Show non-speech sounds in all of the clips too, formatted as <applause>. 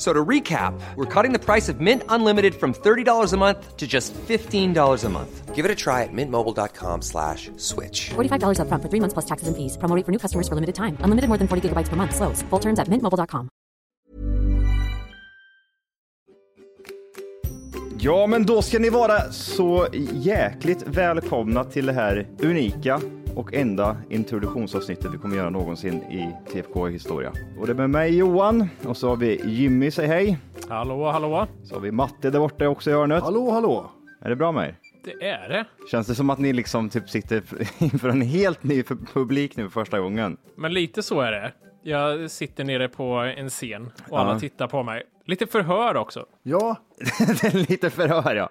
So to recap, we're cutting the price of Mint Unlimited from $30 a month to just $15 a month. Give it a try at mintmobile.com slash switch. $45 upfront for three months plus taxes and fees. Promo rate for new customers for limited time. Unlimited more than 40 gigabytes per month. Slows. Full terms at mintmobile.com. Ja, men då ska ni vara så jäkligt välkomna till det här unika och enda introduktionsavsnittet vi kommer göra någonsin i TFK historia. Och det är med mig Johan och så har vi Jimmy, säg hej. Hallå, hallå. Så har vi Matte där borta också i hörnet. Hallå, hallå! Är det bra med er? Det är det. Känns det som att ni liksom typ sitter <laughs> inför en helt ny publik nu för första gången? Men lite så är det. Jag sitter nere på en scen och alla Ja. tittar på mig. Lite förhör också. Ja, <laughs> Lite förhör ja.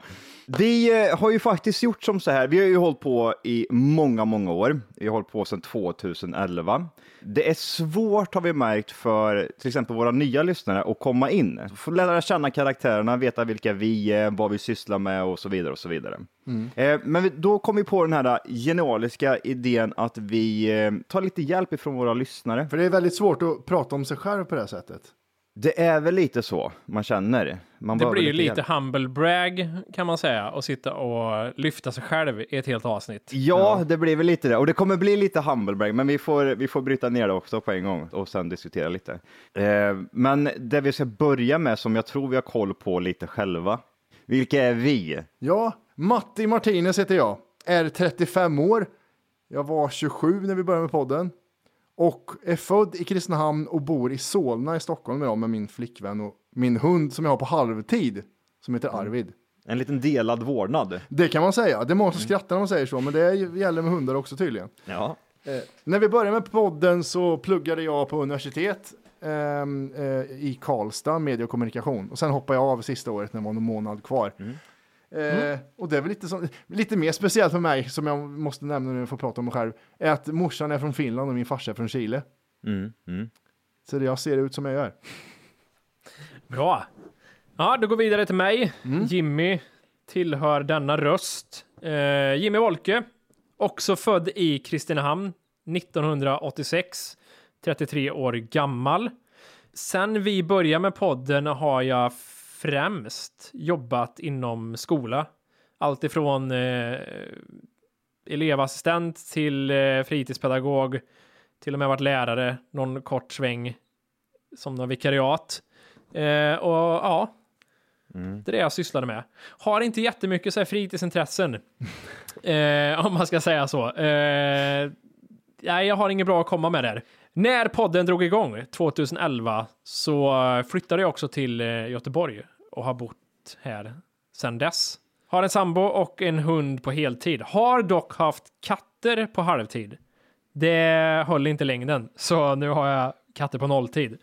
Vi eh, har ju faktiskt gjort som så här. Vi har ju hållit på i många, många år. Vi har hållit på sedan 2011. Det är svårt har vi märkt för till exempel våra nya lyssnare att komma in. Få lära känna karaktärerna, veta vilka vi är, vad vi sysslar med och så vidare och så vidare. Eh, Men då kom vi på den här genialiska idén att vi eh, tar lite hjälp ifrån våra lyssnare. för det är väldigt svårt att prata om sig själv på det här sättet. Det är väl lite så man känner. Man Det blir ju lite humble brag kan man säga och sitta och lyfta sig själv i ett helt avsnitt. Ja, det blir väl lite det. Och det kommer bli lite humblebrag, men vi får, vi får bryta ner det också på en gång och sen diskutera lite. Eh, men det vi ska börja med, som jag tror vi har koll på lite själva. Vilka är vi? Ja, Matti Martinez heter jag. Är 35 år. Jag var 27 när vi började med podden. Och är född i Kristinehamn och bor i Solna i Stockholm idag med min flickvän och min hund som jag har på halvtid. Som heter Arvid. En liten delad vårdnad. Det kan man säga. Det är många som skrattar när man säger så, men det gäller med hundar också tydligen. Ja. Eh, när vi började med podden så pluggade jag på universitet ehm, eh, i Karlstad, media och kommunikation. Och sen hoppade jag av sista året när det var någon månad kvar. Eh, och det är väl lite, som, lite mer speciellt för mig, som jag måste nämna när jag får prata om mig själv, är att morsan är från Finland och min farsa är från Chile. Mm, mm. Så jag ser ut som jag gör. Bra. Ja, då går vi vidare till mig. Jimmy tillhör denna röst. Eh, Jimmy Wolke, också född i Kristinehamn 1986, 33 år gammal. Sen vi började med podden har jag främst jobbat inom skola. Allt ifrån eh, elevassistent till eh, fritidspedagog, till och med varit lärare någon kort sväng som någon vikariat. Eh, och ja, det är det jag sysslade med. Har inte jättemycket så här fritidsintressen, <laughs> eh, om man ska säga så. Eh, nej, jag har inget bra att komma med där. När podden drog igång 2011 så flyttade jag också till eh, Göteborg och har bott här sedan dess. Har en sambo och en hund på heltid. Har dock haft katter på halvtid. Det höll inte längden, så nu har jag katter på nolltid.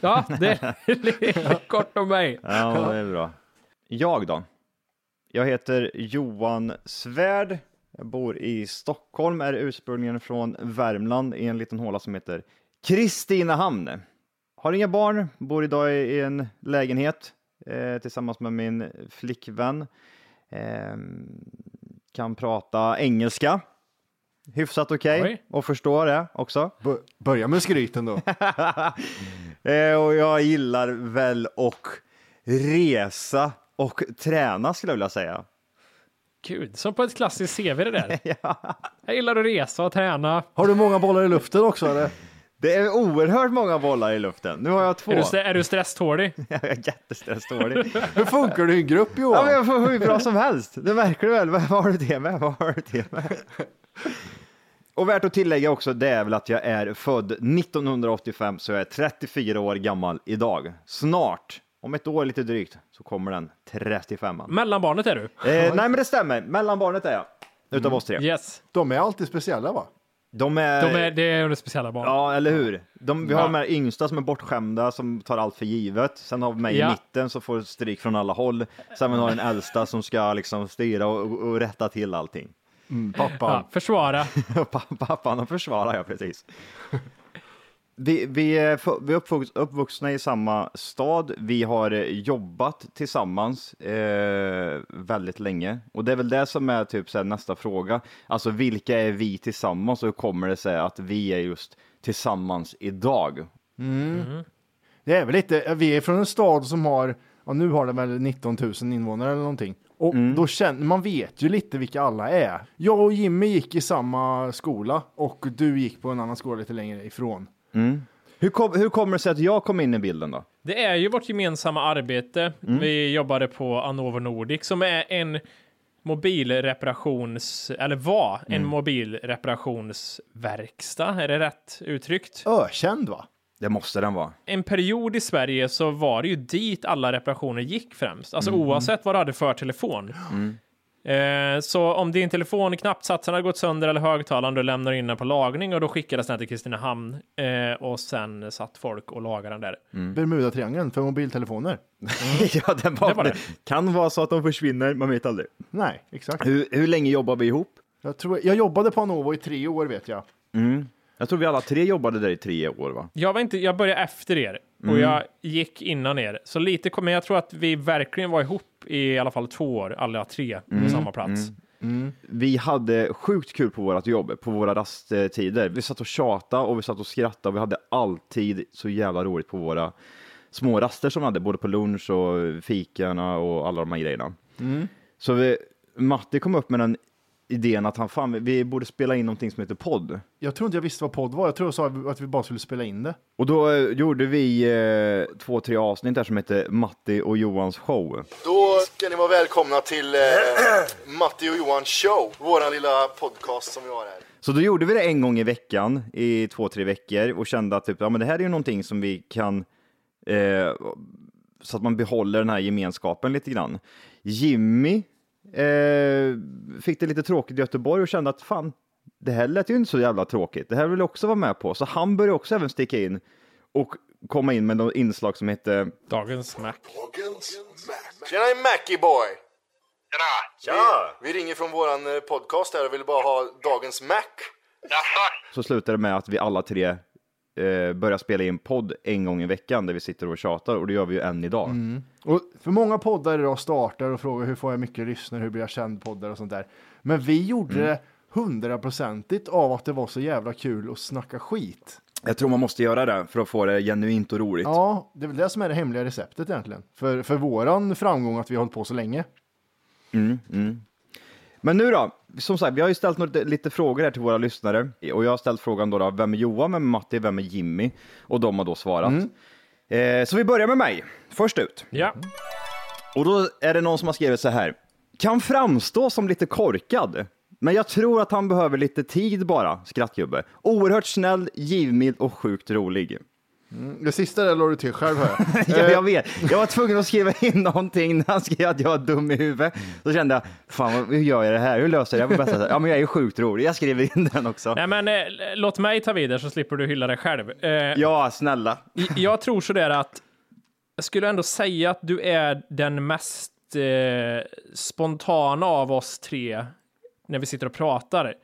Ja, det är <laughs> kort om mig. Ja, det är bra. Jag då? Jag heter Johan Svärd. Jag bor i Stockholm, är ursprungligen från Värmland i en liten håla som heter Kristinehamn. Har inga barn, bor idag i en lägenhet eh, tillsammans med min flickvän. Eh, kan prata engelska. Hyfsat okej Oj. och förstår det också. B- börja med skryten då. <laughs> Eh, och jag gillar väl att resa och träna skulle jag vilja säga. Gud, som på ett klassiskt CV det där. <laughs> Jag gillar att resa och träna. Har du många bollar i luften också eller? Det är oerhört många bollar i luften. Nu har jag två. Är du, st- är du stresstålig? <laughs> jag är jättestressdålig. <laughs> Hur funkar du i en grupp ja, Johan? men jag får hur bra som helst. Det märker du väl? Vad har du det med? Vad har du det med? Och värt att tillägga också, det är väl att jag är född 1985, så jag är 34 år gammal idag. Snart, om ett år lite drygt, så kommer den 35an. Mellanbarnet är du. Eh, <laughs> nej, men det stämmer. Mellanbarnet är jag, utav oss tre. Yes. De är alltid speciella va? De är... De är, det är det speciella barn. Ja, eller hur? De, vi har Ja. de här yngsta som är bortskämda, som tar allt för givet. Sen har vi mig Ja. i mitten som får stryk från alla håll. Sen har vi den äldsta som ska liksom styra och, och, och rätta till allting. Pappa. Ja, försvara. <laughs> Pappan och försvarar jag precis. Vi, vi är, vi är uppvux, uppvuxna i samma stad. Vi har eh, jobbat tillsammans eh, väldigt länge. Och det är väl det som är typ så här, nästa fråga. Alltså vilka är vi tillsammans och hur kommer det sig att vi är just tillsammans idag? Det är väl lite, vi är från en stad som har, ja, nu har den väl 19 000 invånare eller någonting. Och då känner, man vet ju lite vilka alla är. Jag och Jimmy gick i samma skola och du gick på en annan skola lite längre ifrån. Hur, kom, hur kommer det sig att jag kom in i bilden då? Det är ju vårt gemensamma arbete. Vi jobbade på Anovo Nordic som är en mobilreparations, eller var en mobilreparationsverkstad, är det rätt uttryckt? Ökänd va? Det måste den vara. En period i Sverige så var det ju dit alla reparationer gick främst, alltså oavsett vad du hade för telefon. Eh, så om din telefon, knappsatsen hade gått sönder eller högtalaren, du lämnar in den på lagning och då skickades den till Kristinehamn eh, och sen satt folk och lagade den där. Bermudatriangeln för mobiltelefoner. <laughs> ja, det, var, Det var det. kan vara så att de försvinner, man vet aldrig. Nej, exakt. Hur, hur länge jobbar vi ihop? Jag, tror, jag jobbade på Anovo i tre år vet jag. Jag tror vi alla tre jobbade där i tre år va? Jag, var inte, jag började efter er och jag gick innan er. Så lite, kom- men jag tror att vi verkligen var ihop i alla fall två år, alla tre på samma plats. Vi hade sjukt kul på vårt jobb, på våra rasttider. Vi satt och tjatade och vi satt och skrattade och vi hade alltid så jävla roligt på våra små raster som vi hade, både på lunch och fikarna och alla de här grejerna. Så vi, Matti kom upp med den idén att han, fan, vi borde spela in någonting som heter podd. Jag tror inte jag visste vad podd var. Jag tror jag sa att vi bara skulle spela in det. Och då eh, gjorde vi eh, två, tre avsnitt där som hette Matti och Johans show. Då ska ni vara välkomna till eh, <clears throat> Matti och Johan show, våran lilla podcast som vi har här. Så då gjorde vi det en gång i veckan i två, tre veckor och kände att typ, ja, men det här är ju någonting som vi kan eh, så att man behåller den här gemenskapen lite grann. Jimmy eh, fick det lite tråkigt i Göteborg och kände att fan, det här lät ju inte så jävla tråkigt. Det här vill jag också vara med på. Så han började också även sticka in och komma in med något inslag som hette Dagens Mac. Tjena Mackie boy! Tjena! Vi, vi ringer från våran eh, podcast här och vill bara ha dagens Mac. så slutade det med att vi alla tre eh, började spela in podd en gång i veckan där vi sitter och tjatar och det gör vi ju än idag. Och för många poddar idag startar och frågar hur får jag mycket lyssnare, hur blir jag känd poddar och sånt där. Men vi gjorde det hundraprocentigt av att det var så jävla kul att snacka skit. Jag tror man måste göra det för att få det genuint och roligt. Ja, det är väl det som är det hemliga receptet egentligen. För, för våran framgång att vi har hållit på så länge. Men nu då, som sagt, vi har ju ställt några, lite frågor här till våra lyssnare och jag har ställt frågan då, då vem är Johan, vem är Matti, vem är Jimmy? Och de har då svarat. Eh, så vi börjar med mig, först ut. Ja. Och då är det någon som har skrivit så här. Kan framstå som lite korkad, men jag tror att han behöver lite tid bara, skrattgubbe. Oerhört snäll, givmild och sjukt rolig. Det sista där la du till själv hör jag. <laughs> Ja, jag vet. Jag var tvungen att skriva in någonting när han skrev att jag var dum i huvudet. Då kände jag, fan hur gör jag det här? Hur löser jag det på bästa sätt? Ja, men jag är sjukt rolig. Jag skriver in den också. Nej, men eh, låt mig ta vidare så slipper du hylla dig själv. Eh, Ja, snälla. Jag tror sådär att jag skulle ändå säga att du är den mest eh, spontana av oss tre när vi sitter och pratar.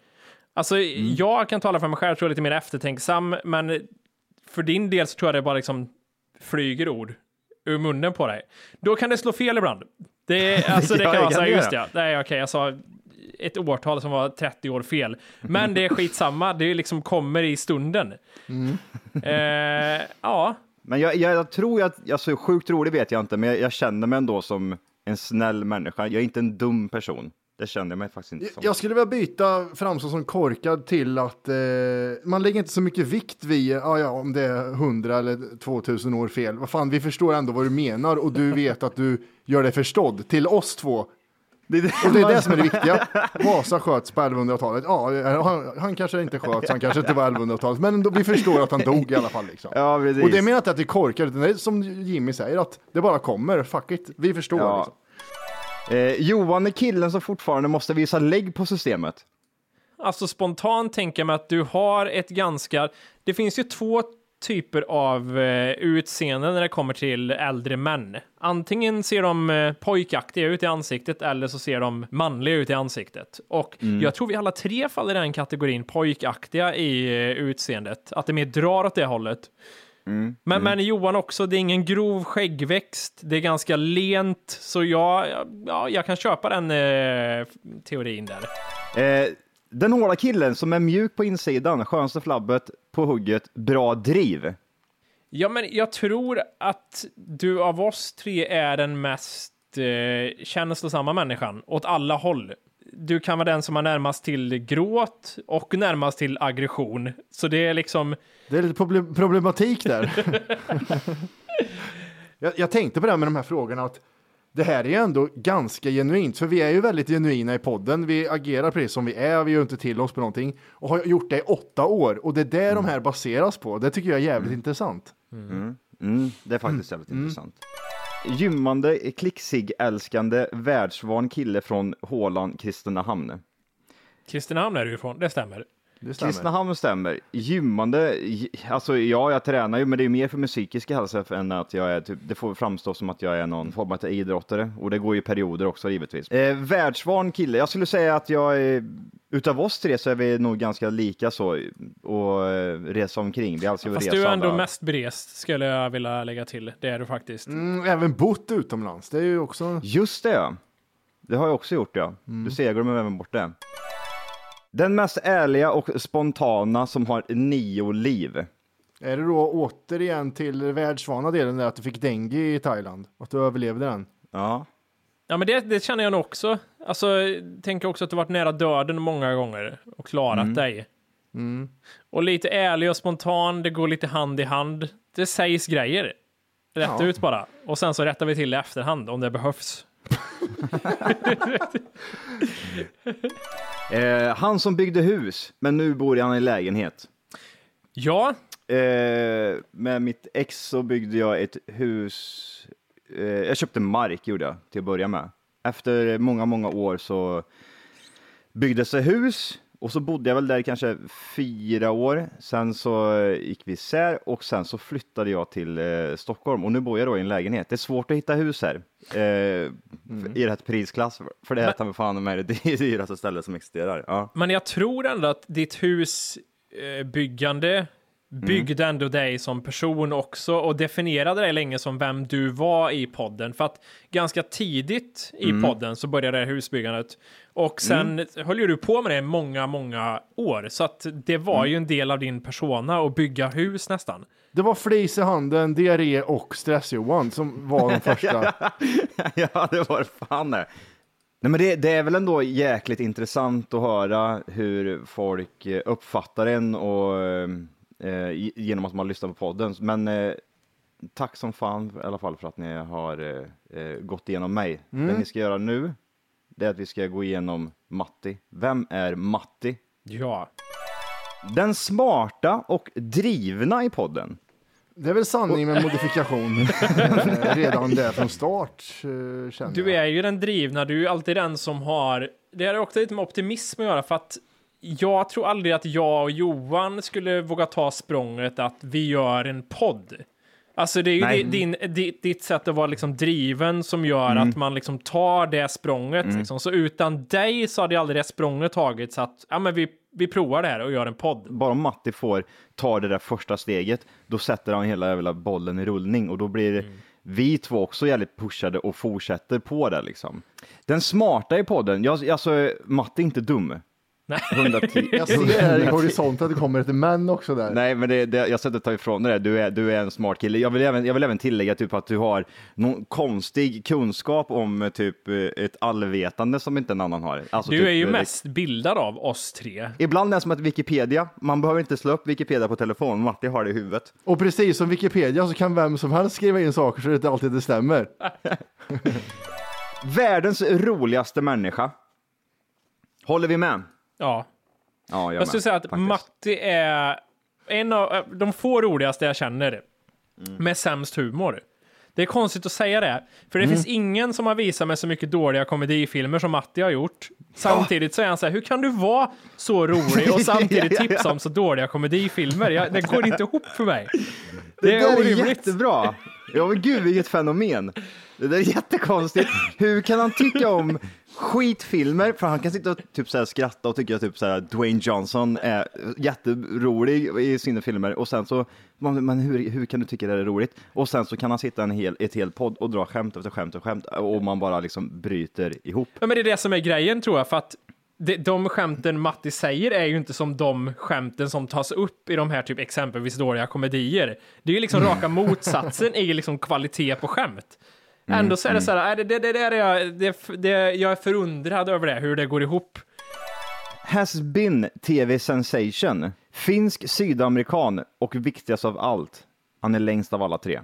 Alltså, jag kan tala för mig själv, tror jag är lite mer eftertänksam, men för din del så tror jag det bara liksom flyger ord ur munnen på dig. Då kan det slå fel ibland. Det, <laughs> alltså, det Ja, kan vara så här, just ja, nej okej, jag sa ett årtal som var 30 år fel. Men det är skitsamma, det liksom kommer i stunden. Eh, ja, Men jag, jag, jag tror att, alltså sjukt rolig vet jag inte, men jag, jag känner mig ändå som en snäll människa. Jag är inte en dum person. Det känner jag mig faktiskt inte som. Jag skulle vilja byta framstå som korkad till att eh, man lägger inte så mycket vikt vid ja, ja, om det är 100 eller 2000 år fel. Vad fan, vi förstår ändå vad du menar och du vet att du gör dig förstådd. Till oss två Det är det. Och det är det som är det viktiga. Vasa sköts på 1100-talet. Ja, han, han kanske inte sköts, han kanske inte var 1100-talet, men vi förstår att han dog i alla fall. Liksom. Ja. Och det menar inte att det är korkat, utan det är som Jimmy säger, att det bara kommer. Fuck it, vi förstår. Ja. Liksom. Eh, Johan är killen som fortfarande måste visa lägg på systemet. Alltså spontant tänker jag mig att du har ett ganska... Det finns ju två typer av eh, utseenden när det kommer till äldre män. Antingen ser de eh, pojkaktiga ut i ansiktet eller så ser de manliga ut i ansiktet. Och jag tror vi alla tre faller i den kategorin pojkaktiga i eh, utseendet. Att det mer drar åt det hållet. Men, men Johan också, det är ingen grov skäggväxt, det är ganska lent, så jag, ja, jag kan köpa den eh, teorin där. Eh, den hårda killen som är mjuk på insidan, skönaste flabbet på hugget, bra driv. Ja, men jag tror att du av oss tre är den mest eh, känslosamma människan åt alla håll. Du kan vara den som är närmast till gråt och närmast till aggression. Så det är liksom, Det är lite problem, problematik där. <laughs> jag, jag tänkte på det här med de här frågorna, att det här är ju ändå ganska genuint, för vi är ju väldigt genuina i podden. Vi agerar precis som vi är, vi gör inte till oss på någonting och har gjort det i åtta år och det är det de här baseras på. Det tycker jag är jävligt intressant. Mm, det är faktiskt jävligt intressant. Gymmande, klicksig-älskande, världsvan kille från Håland, Kristinehamn. Kristinehamn är du ifrån, det stämmer. Det stämmer. Kristinehamn stämmer. Gymmande, alltså ja, jag tränar ju, men det är mer för min psykiska hälsa än att jag är typ, det får framstå som att jag är någon form av idrottare och det går ju i perioder också givetvis. Eh, världsvan kille, jag skulle säga att jag är, utav oss tre så är vi nog ganska lika så och eh, resa omkring. Vi älskar Fast resa. du är ändå alla. mest berest, skulle jag vilja lägga till. Det är du faktiskt. Mm, även bott utomlands, det är ju också... Just det, ja. Det har jag också gjort, ja. Du ser, jag glömmer även bort det. Den mest ärliga och spontana som har nio liv. Är det då återigen till världsvana delen där att du fick dengue i Thailand? Att du överlevde den? Ja. Ja, men det, det känner jag nog också. Alltså, tänker också att du varit nära döden många gånger och klarat dig. Och lite ärlig och spontan, det går lite hand i hand. Det sägs grejer. Rätt Ja. ut bara. Och sen så rättar vi till i efterhand om det behövs. <laughs> <laughs> Eh, han som byggde hus, men nu bor han i lägenhet. Ja, Eh, med mitt ex så byggde jag ett hus. Eh, jag köpte mark gjorde jag till att börja med. Efter många, många år så byggdes det hus och så bodde jag väl där kanske fyra år. Sen så eh, gick vi isär och sen så flyttade jag till eh, Stockholm och nu bor jag då i en lägenhet. Det är svårt att hitta hus här eh, i rätt prisklass för det är ta mig fan med <laughs> det dyraste stället som existerar. Ja. men jag tror ändå att ditt husbyggande byggde ändå dig som person också och definierade dig länge som vem du var i podden. För att ganska tidigt i podden så började det här husbyggandet och sen höll ju du på med det många, många år. Så att det var ju en del av din persona att bygga hus nästan. Det var flis i handen, diarré och stress-Johan som var de <laughs> första. ja, det var fan det. Nej, men det, det är väl ändå jäkligt intressant att höra hur folk eh, uppfattar en och eh, ge- genom att man lyssnar på podden. Men eh, tack som fan i alla fall för att ni har eh, eh, gått igenom mig. Det ni ska göra nu, det är att vi ska gå igenom Matti. Vem är Matti? Ja. Den smarta och drivna i podden. Det är väl sanning med modifikation <laughs> eh, redan där från start. eh, Känner Du jag. är ju den drivna, du är ju alltid den som har... Det har också lite med optimism att göra, för att jag tror aldrig att jag och Johan skulle våga ta språnget att vi gör en podd. Alltså det är ju Nej. din, di- ditt sätt att vara liksom driven som gör att man liksom tar det språnget. Liksom. Så utan dig så hade jag aldrig det språnget tagit så att ja, men vi, vi provar det här och gör en podd. bara om Matti får ta det där första steget, då sätter han hela jävla bollen i rullning och då blir vi två också jävligt pushade och fortsätter på det liksom. Den smarta i podden, jag, alltså Matti är inte dum. Nej. 110. <laughs> Jag ser här i horisonten att det kommer ett män också där. Nej, men det, det, jag inte ta ifrån dig det. Du är, du är en smart kille. Jag vill även, jag vill även tillägga typ att du har någon konstig kunskap om eh, typ eh, ett allvetande som inte en annan har. Alltså, Du typ, är ju eh, mest bildad av oss tre. Ibland är det som att Wikipedia, man behöver inte slå upp Wikipedia på telefon, Matti har det i huvudet. Och precis som Wikipedia så kan vem som helst skriva in saker så det inte alltid det stämmer. <laughs> Världens roligaste människa. Håller vi med? Ja. Ja, jag, Jag skulle säga att faktiskt. Matti är en av eh, de få roligaste jag känner Mm. med sämst humor. Det är konstigt att säga det, för det Mm. finns ingen som har visat mig så mycket dåliga komedifilmer som Matti har gjort. Samtidigt så är han så här, hur kan du vara så rolig och samtidigt <laughs> Ja, ja, ja. tipsa om så dåliga komedifilmer? Jag, det går inte ihop för mig. Det, Det är är jättebra. Ja men gud vilket fenomen. Det där är jättekonstigt. Hur kan han tycka om skitfilmer? För han kan sitta och typ så här skratta och tycka att typ så här Dwayne Johnson är jätterolig i sina filmer och sen så, men men hur, hur kan du tycka det är roligt? Och sen så kan han sitta en hel, ett helt podd och dra skämt efter skämt och skämt och man bara liksom bryter ihop. Ja, men det är det som är grejen tror jag, för att det, de skämten Matti säger är ju inte som de skämten som tas upp i de här typ exempelvis dåliga komedier. Det är ju liksom raka motsatsen i liksom kvalitet på skämt. Ändå så är det så här, äh, det, det, det, är jag, det, det, jag är förundrad över det, hur det går ihop. Has been TV sensation. Finsk sydamerikan och viktigast av allt, han är längst av alla tre.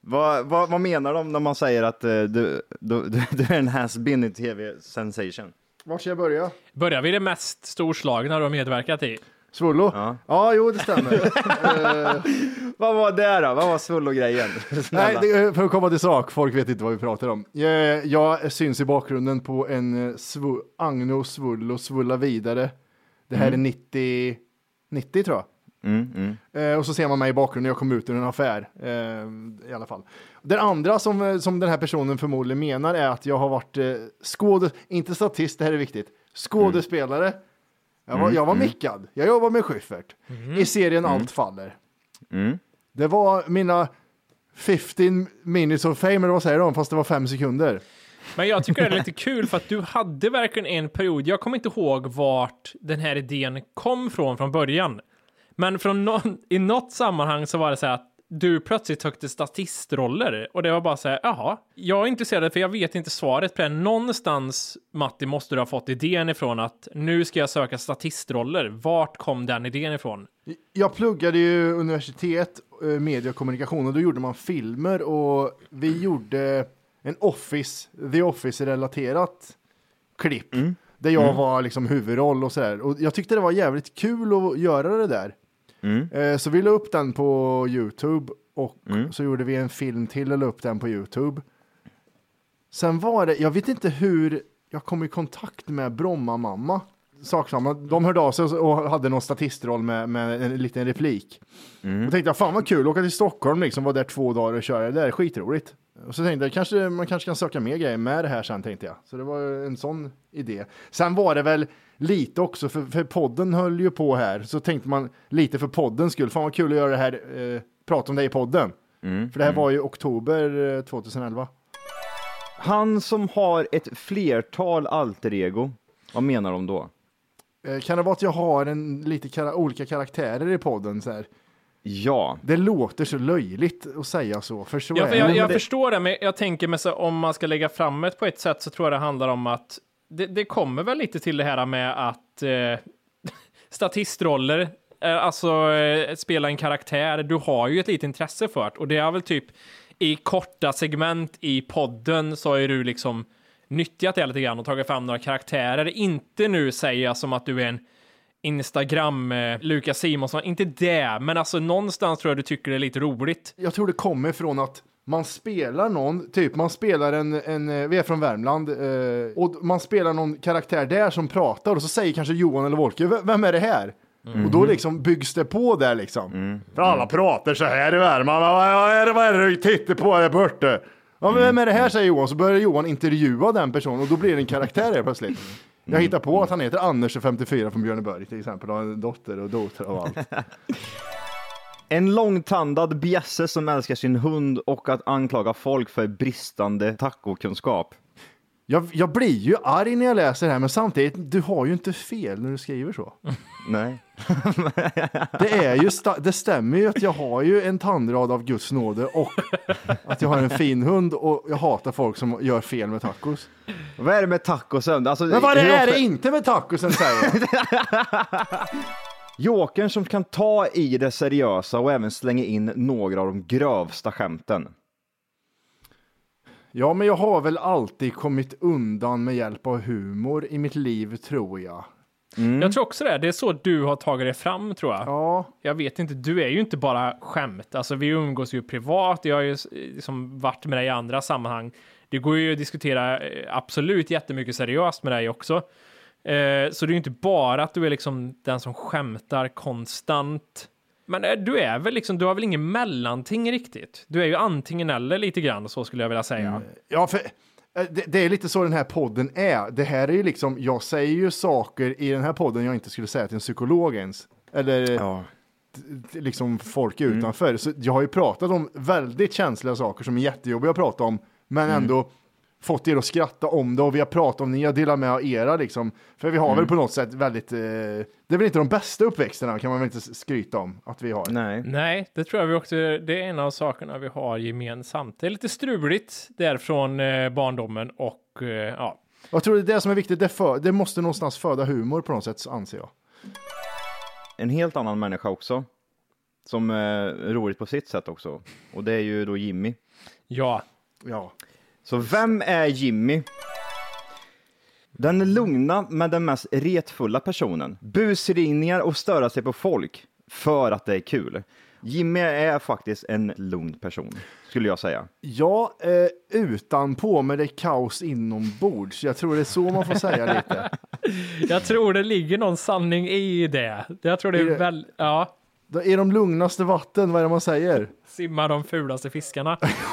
Vad, vad, vad menar de när man säger att eh, du, du, du, du är en has been i TV sensation? Var ska jag börja? Börjar vi det mest storslagna du har medverkat i? Svullo? Ja. Ja, jo det stämmer. <laughs> Vad var det då? Vad var svullo-grejen? <laughs> Nej, det, för att komma till sak, folk vet inte vad vi pratar om. Jag, jag syns i bakgrunden på en eh, svu, Agno Svullo Svulla vidare. Det här är 90, 90 tror jag. Mm, mm. Eh, och så ser man mig i bakgrunden, jag kom ut ur en affär. Eh, I alla fall. Den andra som, eh, som den här personen förmodligen menar är att jag har varit eh, skådes, inte statist, det här är viktigt, skådespelare. Jag var, jag var mickad, jag jobbar med Schyffert i serien Allt faller. Mm. Det var mina 15 minutes of fame, eller vad säger de, fast det var fem sekunder. Men jag tycker det är lite kul för att du hade verkligen en period, jag kommer inte ihåg vart den här idén kom från från början. Men från någon, i något sammanhang så var det så att du plötsligt tyckte statistroller och det var bara så här, jaha, jag är intresserad för jag vet inte svaret på det. Någonstans, Matti, måste du ha fått idén ifrån att nu ska jag söka statistroller. Vart kom den idén ifrån? Jag pluggade ju universitet, eh, media och kommunikation och då gjorde man filmer och vi gjorde en Office, The Office-relaterat klipp. Där jag var liksom huvudroll och sådär. Och jag tyckte det var jävligt kul att göra det där. Eh, Så vi la upp den på YouTube och så gjorde vi en film till och la upp den på YouTube. Sen var det, jag vet inte hur jag kom i kontakt med Bromma mamma. Sak samma, de hörde av sig och- hade någon statistroll med, med en liten replik. Och tänkte jag, fan vad kul, åka till Stockholm liksom, vara där två dagar och köra, det där är skitroligt. Och så tänkte jag, kanske, man kanske kan söka mer grejer med det här sen tänkte jag. Så det var en sån idé. Sen var det väl lite också, för, för podden höll ju på här, så tänkte man lite för poddens skull, fan vad kul att göra det här, eh, prata om det i podden. För det här var ju oktober eh, 2011. Han som har ett flertal alter ego, vad menar de då? Eh, Kan det vara att jag har en, lite kara- olika karaktärer i podden? Så här? Ja, Det låter så löjligt att säga så, för så Ja, för jag, det. jag förstår det, men jag tänker mig så om man ska lägga fram det på ett sätt så tror jag det handlar om att det, det kommer väl lite till det här med att eh, <laughs> statistroller, eh, alltså eh, spela en karaktär, du har ju ett litet intresse för det. Och det är väl typ i korta segment i podden så är du liksom nyttjat det lite grann och tagit fram några karaktärer, inte nu säga som att du är en Instagram eh, Lukas Simonsson, inte det, men alltså någonstans tror jag du tycker det är lite roligt. Jag tror det kommer från att man spelar någon, typ man spelar en, en eh, vi är från Värmland, eh, och man spelar någon karaktär där som pratar och så säger kanske Johan eller Volker, "V- vem är det här? Och då liksom byggs det på där liksom. För alla pratar så här i Värmland, vad, vad är det, vad är det du tittar på där borta? Ja, men vem är det här säger Johan, så börjar Johan intervjua den personen och då blir det en karaktär här plötsligt. Jag hittar på att han heter Anders 54 från Björneborg till exempel, och har en dotter och dotter och allt. <laughs> En långtandad bjässe som älskar sin hund och att anklaga folk för bristande tacokunskap. Jag, jag blir ju arg när jag läser det här, men samtidigt, du har ju inte fel när du skriver så. <laughs> Nej. <laughs> Det, är ju det stämmer ju att jag har ju en tandrad av Guds nåde och att jag har en fin hund och jag hatar folk som gör fel med tacos. Vad är det med tacosen? Alltså, Men vad är ofta- det inte med tacosen säger jag? <laughs> Jokern som kan ta i det seriösa och även slänga in några av de grövsta skämten. Ja, men jag har väl alltid kommit undan med hjälp av humor i mitt liv, tror jag. Jag tror också det. Det är så du har tagit dig fram, tror jag. Ja, Jag vet inte, du är ju inte bara skämt. Alltså, vi umgås ju privat. Jag har ju liksom varit med dig i andra sammanhang. Det går ju att diskutera eh, absolut jättemycket seriöst med dig också. Eh, så det är ju inte bara att du är liksom den som skämtar konstant. Men eh, du är väl liksom, du har väl ingen mellanting riktigt? Du är ju antingen eller lite grann, så skulle jag vilja säga. ja för eh, det, det är lite så den här podden är. Det här är ju liksom, jag säger ju saker i den här podden jag inte skulle säga till en psykolog ens. Eller Ja. liksom folk utanför. Så jag har ju pratat om väldigt känsliga saker som är jättejobbiga att prata om, men ändå fått er att skratta om det och vi har pratat om, ni har delat med era liksom. För vi har väl på något sätt väldigt, eh, det är väl inte de bästa uppväxterna kan man väl inte skryta om att vi har. Nej. Nej, det tror jag vi också, det är en av sakerna vi har gemensamt. Det är lite struligt där från eh, barndomen och eh, ja, Jag tror det är det som är viktigt, det, för, det måste någonstans föda humor på något sätt anser jag. En helt annan människa också. Som är roligt på sitt sätt också. Och det är ju då Jimmy. ja, Ja. Så vem är Jimmy? Den lugna men den mest retfulla personen. Busringningar och störa sig på folk för att det är kul. Jimmy är faktiskt en lugn person, skulle jag säga. Ja, eh, utanpå med det kaos inombords. Jag tror det är så man får säga lite. <laughs> jag tror det ligger någon sanning i det. Jag tror det Är är det- väl, ja, Är de lugnaste vatten, vad är det man säger? simma de fulaste fiskarna. <laughs>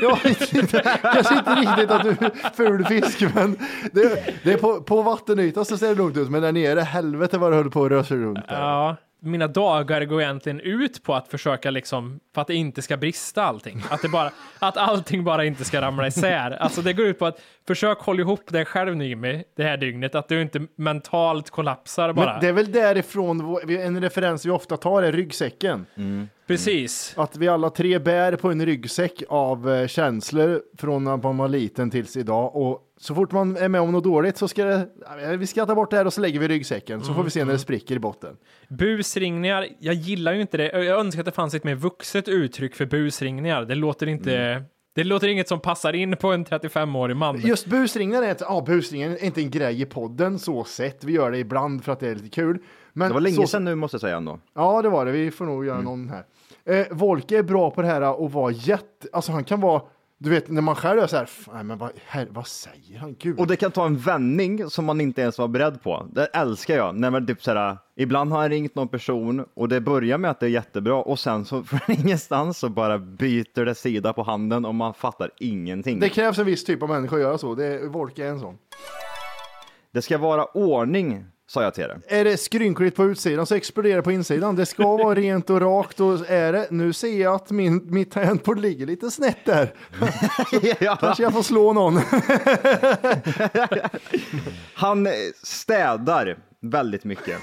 Ja, inte, kanske inte riktigt att du är ful fisk, men det, det är på, på vattenytan så ser det lugnt ut, men där nere, helvete vad det höll på att röra sig runt. Där. Ja, mina dagar går egentligen ut på att försöka liksom, för att det inte ska brista allting. Att, det bara, att allting bara inte ska ramla isär. Alltså det går ut på att försök hålla ihop dig själv Jimmy, det här dygnet. Att du inte mentalt kollapsar bara. Men det är väl därifrån, en referens vi ofta tar är ryggsäcken. Precis. Att vi alla tre bär på en ryggsäck av eh, känslor från att man var liten tills idag. Och så fort man är med om något dåligt så ska det, ja, vi ska ta bort det här och så lägger vi ryggsäcken. Så får vi se när det spricker i botten. Busringningar, jag gillar ju inte det. Jag önskar att det fanns ett mer vuxet uttryck för busringningar. Det låter inte... Det låter inget som passar in på en 35-årig man. Just busringningar är, ett, ja, busringningar är inte en grej i podden så sett. Vi gör det ibland för att det är lite kul. Men Det var länge så, sedan nu måste jag säga ändå. Ja, det var det. Vi får nog göra någon här. Eh, Volke är bra på det här och vara jätte... Alltså han kan vara... Du vet, när man själv är så här, "F- nej men vad, här, vad säger han? Gud. Och det kan ta en vändning som man inte ens var beredd på. Det älskar jag. När man typ såhär, ibland har han ringt någon person och det börjar med att det är jättebra och sen så <laughs> från ingenstans så bara byter det sida på handen och man fattar ingenting. Det Det, krävs en viss typ av människa att göra så. Det är, Volke är en sån. ska vara ordning, sa jag till det. Är det skrynkligt på utsidan så exploderar det på insidan. Det ska vara <laughs> rent och rakt och är det. Nu ser jag att min, mitt tangentbord ligger lite snett där. <laughs> ja. Kanske jag får slå någon. <laughs> Han städar väldigt mycket.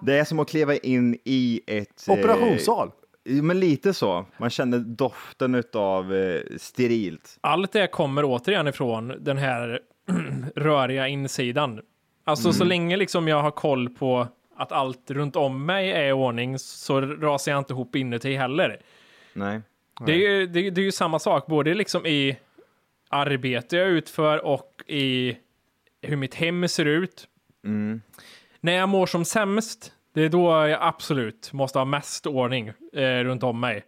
Det är som att kliva in i ett... eh, Operationssal. Men lite så. Man känner doften av eh, sterilt. Allt det kommer återigen ifrån den här <clears throat> röriga insidan. Alltså så länge liksom jag har koll på att allt runt om mig är i ordning så rasar jag inte ihop inuti heller. Nej. Det är, ju, det, det är ju samma sak, både liksom i arbete jag utför och i hur mitt hem ser ut. När jag mår som sämst, det är då jag absolut måste ha mest ordning eh, runt om mig.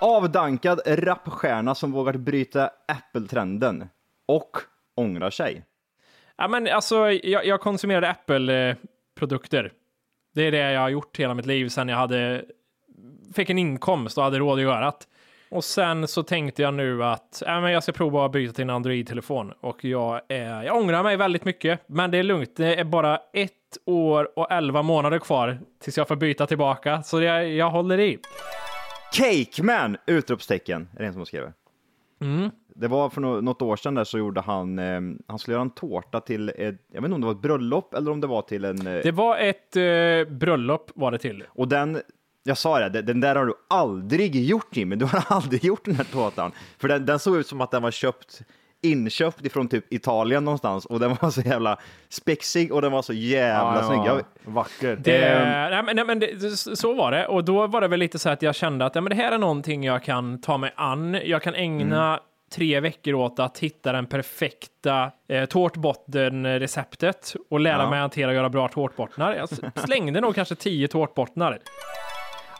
Avdankad rapstjärna som vågat bryta Apple-trenden och ångrar sig. Ja, men alltså, jag, jag konsumerade Apple-produkter. Det är det jag har gjort hela mitt liv sedan jag hade, fick en inkomst och hade råd att göra det. Och sen så tänkte jag nu att äh, men jag ska prova att byta till en Android-telefon. Och jag, är, jag ångrar mig väldigt mycket, men det är lugnt. Det är bara ett år och elva månader kvar tills jag får byta tillbaka. Så jag, jag håller i. Cakeman! Utropstecken, är det en som har skrivit. Mm. Det var för nå- något år sedan där så gjorde han, eh, han skulle göra en tårta till, ett, jag vet inte om det var ett bröllop eller om det var till en, eh, Det var ett eh, bröllop var det till. och den, jag sa det, den- där har du aldrig gjort Jimmy, du har aldrig gjort den här tårtan. För den, den såg ut som att den var köpt inköpt ifrån typ Italien någonstans och den var så jävla spexig och den var så jävla snygg. Jag, Vacker. Det, nej, men, nej, men det, så var det. Och då var det väl lite så att jag kände att ja, men det här är någonting jag kan ta mig an. Jag kan ägna Mm. Tre veckor åt att hitta den perfekta eh, tårtbottenreceptet och lära Ja. mig hantera och göra bra tårtbottnar. Jag <laughs> slängde nog kanske tio tårtbottnar.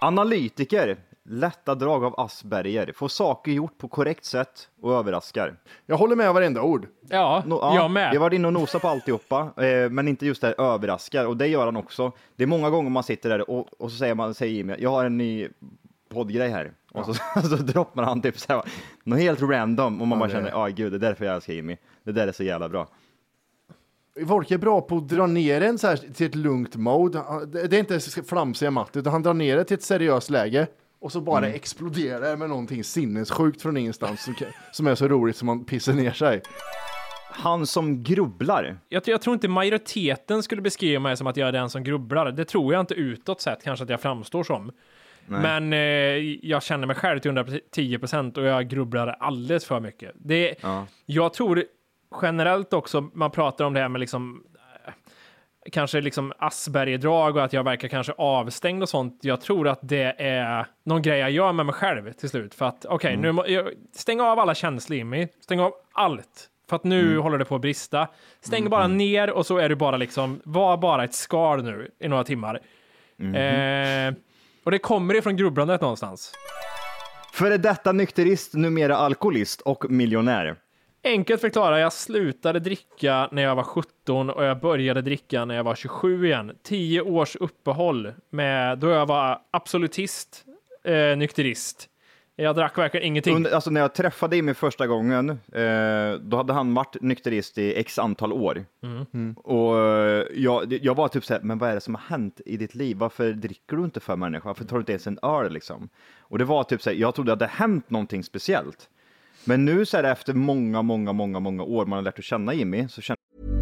analytiker, lätta drag av Asperger, får saker gjort på korrekt sätt och överraskar. Jag håller med varenda ord. Ja, No, ja, jag med. Vi har varit inne och nosat på alltihopa, eh, men inte just det här överraskar. Och det gör han också. Det är många gånger man sitter där och, och så säger man, säger Jimmy, jag har en ny poddgrej här. Och så, <laughs> så droppar han typ så här, något helt random och man bara det- känner, ja gud, det är därför jag älskar Jimmy. Det där är så jävla bra. Folk är bra på att dra ner en så här till ett lugnt mode. Det det är inte flamsiga matt, utan han drar ner det till ett seriöst läge och så bara Mm. exploderar det med någonting sinnessjukt från ingenstans som, <laughs> som är så roligt som man pissar ner sig. Han som grubblar. Jag, jag tror inte majoriteten skulle beskriva mig som att jag är den som grubblar. Det tror jag inte utåt sett kanske att jag framstår som. Men eh, jag känner mig själv till 110 procent och jag grubblar alldeles för mycket. Det, Ja. Jag tror generellt också, man pratar om det här med liksom eh, kanske liksom Aspergerdrag och att jag verkar kanske avstängd och sånt. Jag tror att det är någon grej jag gör med mig själv till slut. För att okej, nu må, jag, stäng av alla känslor i mig. Stäng av allt. För att nu håller det på att brista. Stäng bara ner och så är du bara liksom, var bara ett skal nu i några timmar. Eh, och det kommer ifrån grubblandet någonstans. Före detta nykterist, numera alkoholist och miljonär. Enkelt förklara, jag slutade dricka när jag var 17 och jag började dricka när jag var 27 igen. 10 års uppehåll med, då jag var absolutist, eh, nykterist. Jag drack verkligen ingenting. Under, alltså när jag träffade Jimmy första gången, eh, då hade han varit nykterist i x antal år. Och eh, jag, jag var typ såhär, men vad är det som har hänt i ditt liv? Varför dricker du inte för människa? Varför tar du inte ens en öl liksom? Och det var typ såhär, jag trodde att det hade hänt någonting speciellt. Men nu så är det efter många, många, många, många år man har lärt att känna Jimmy, så känner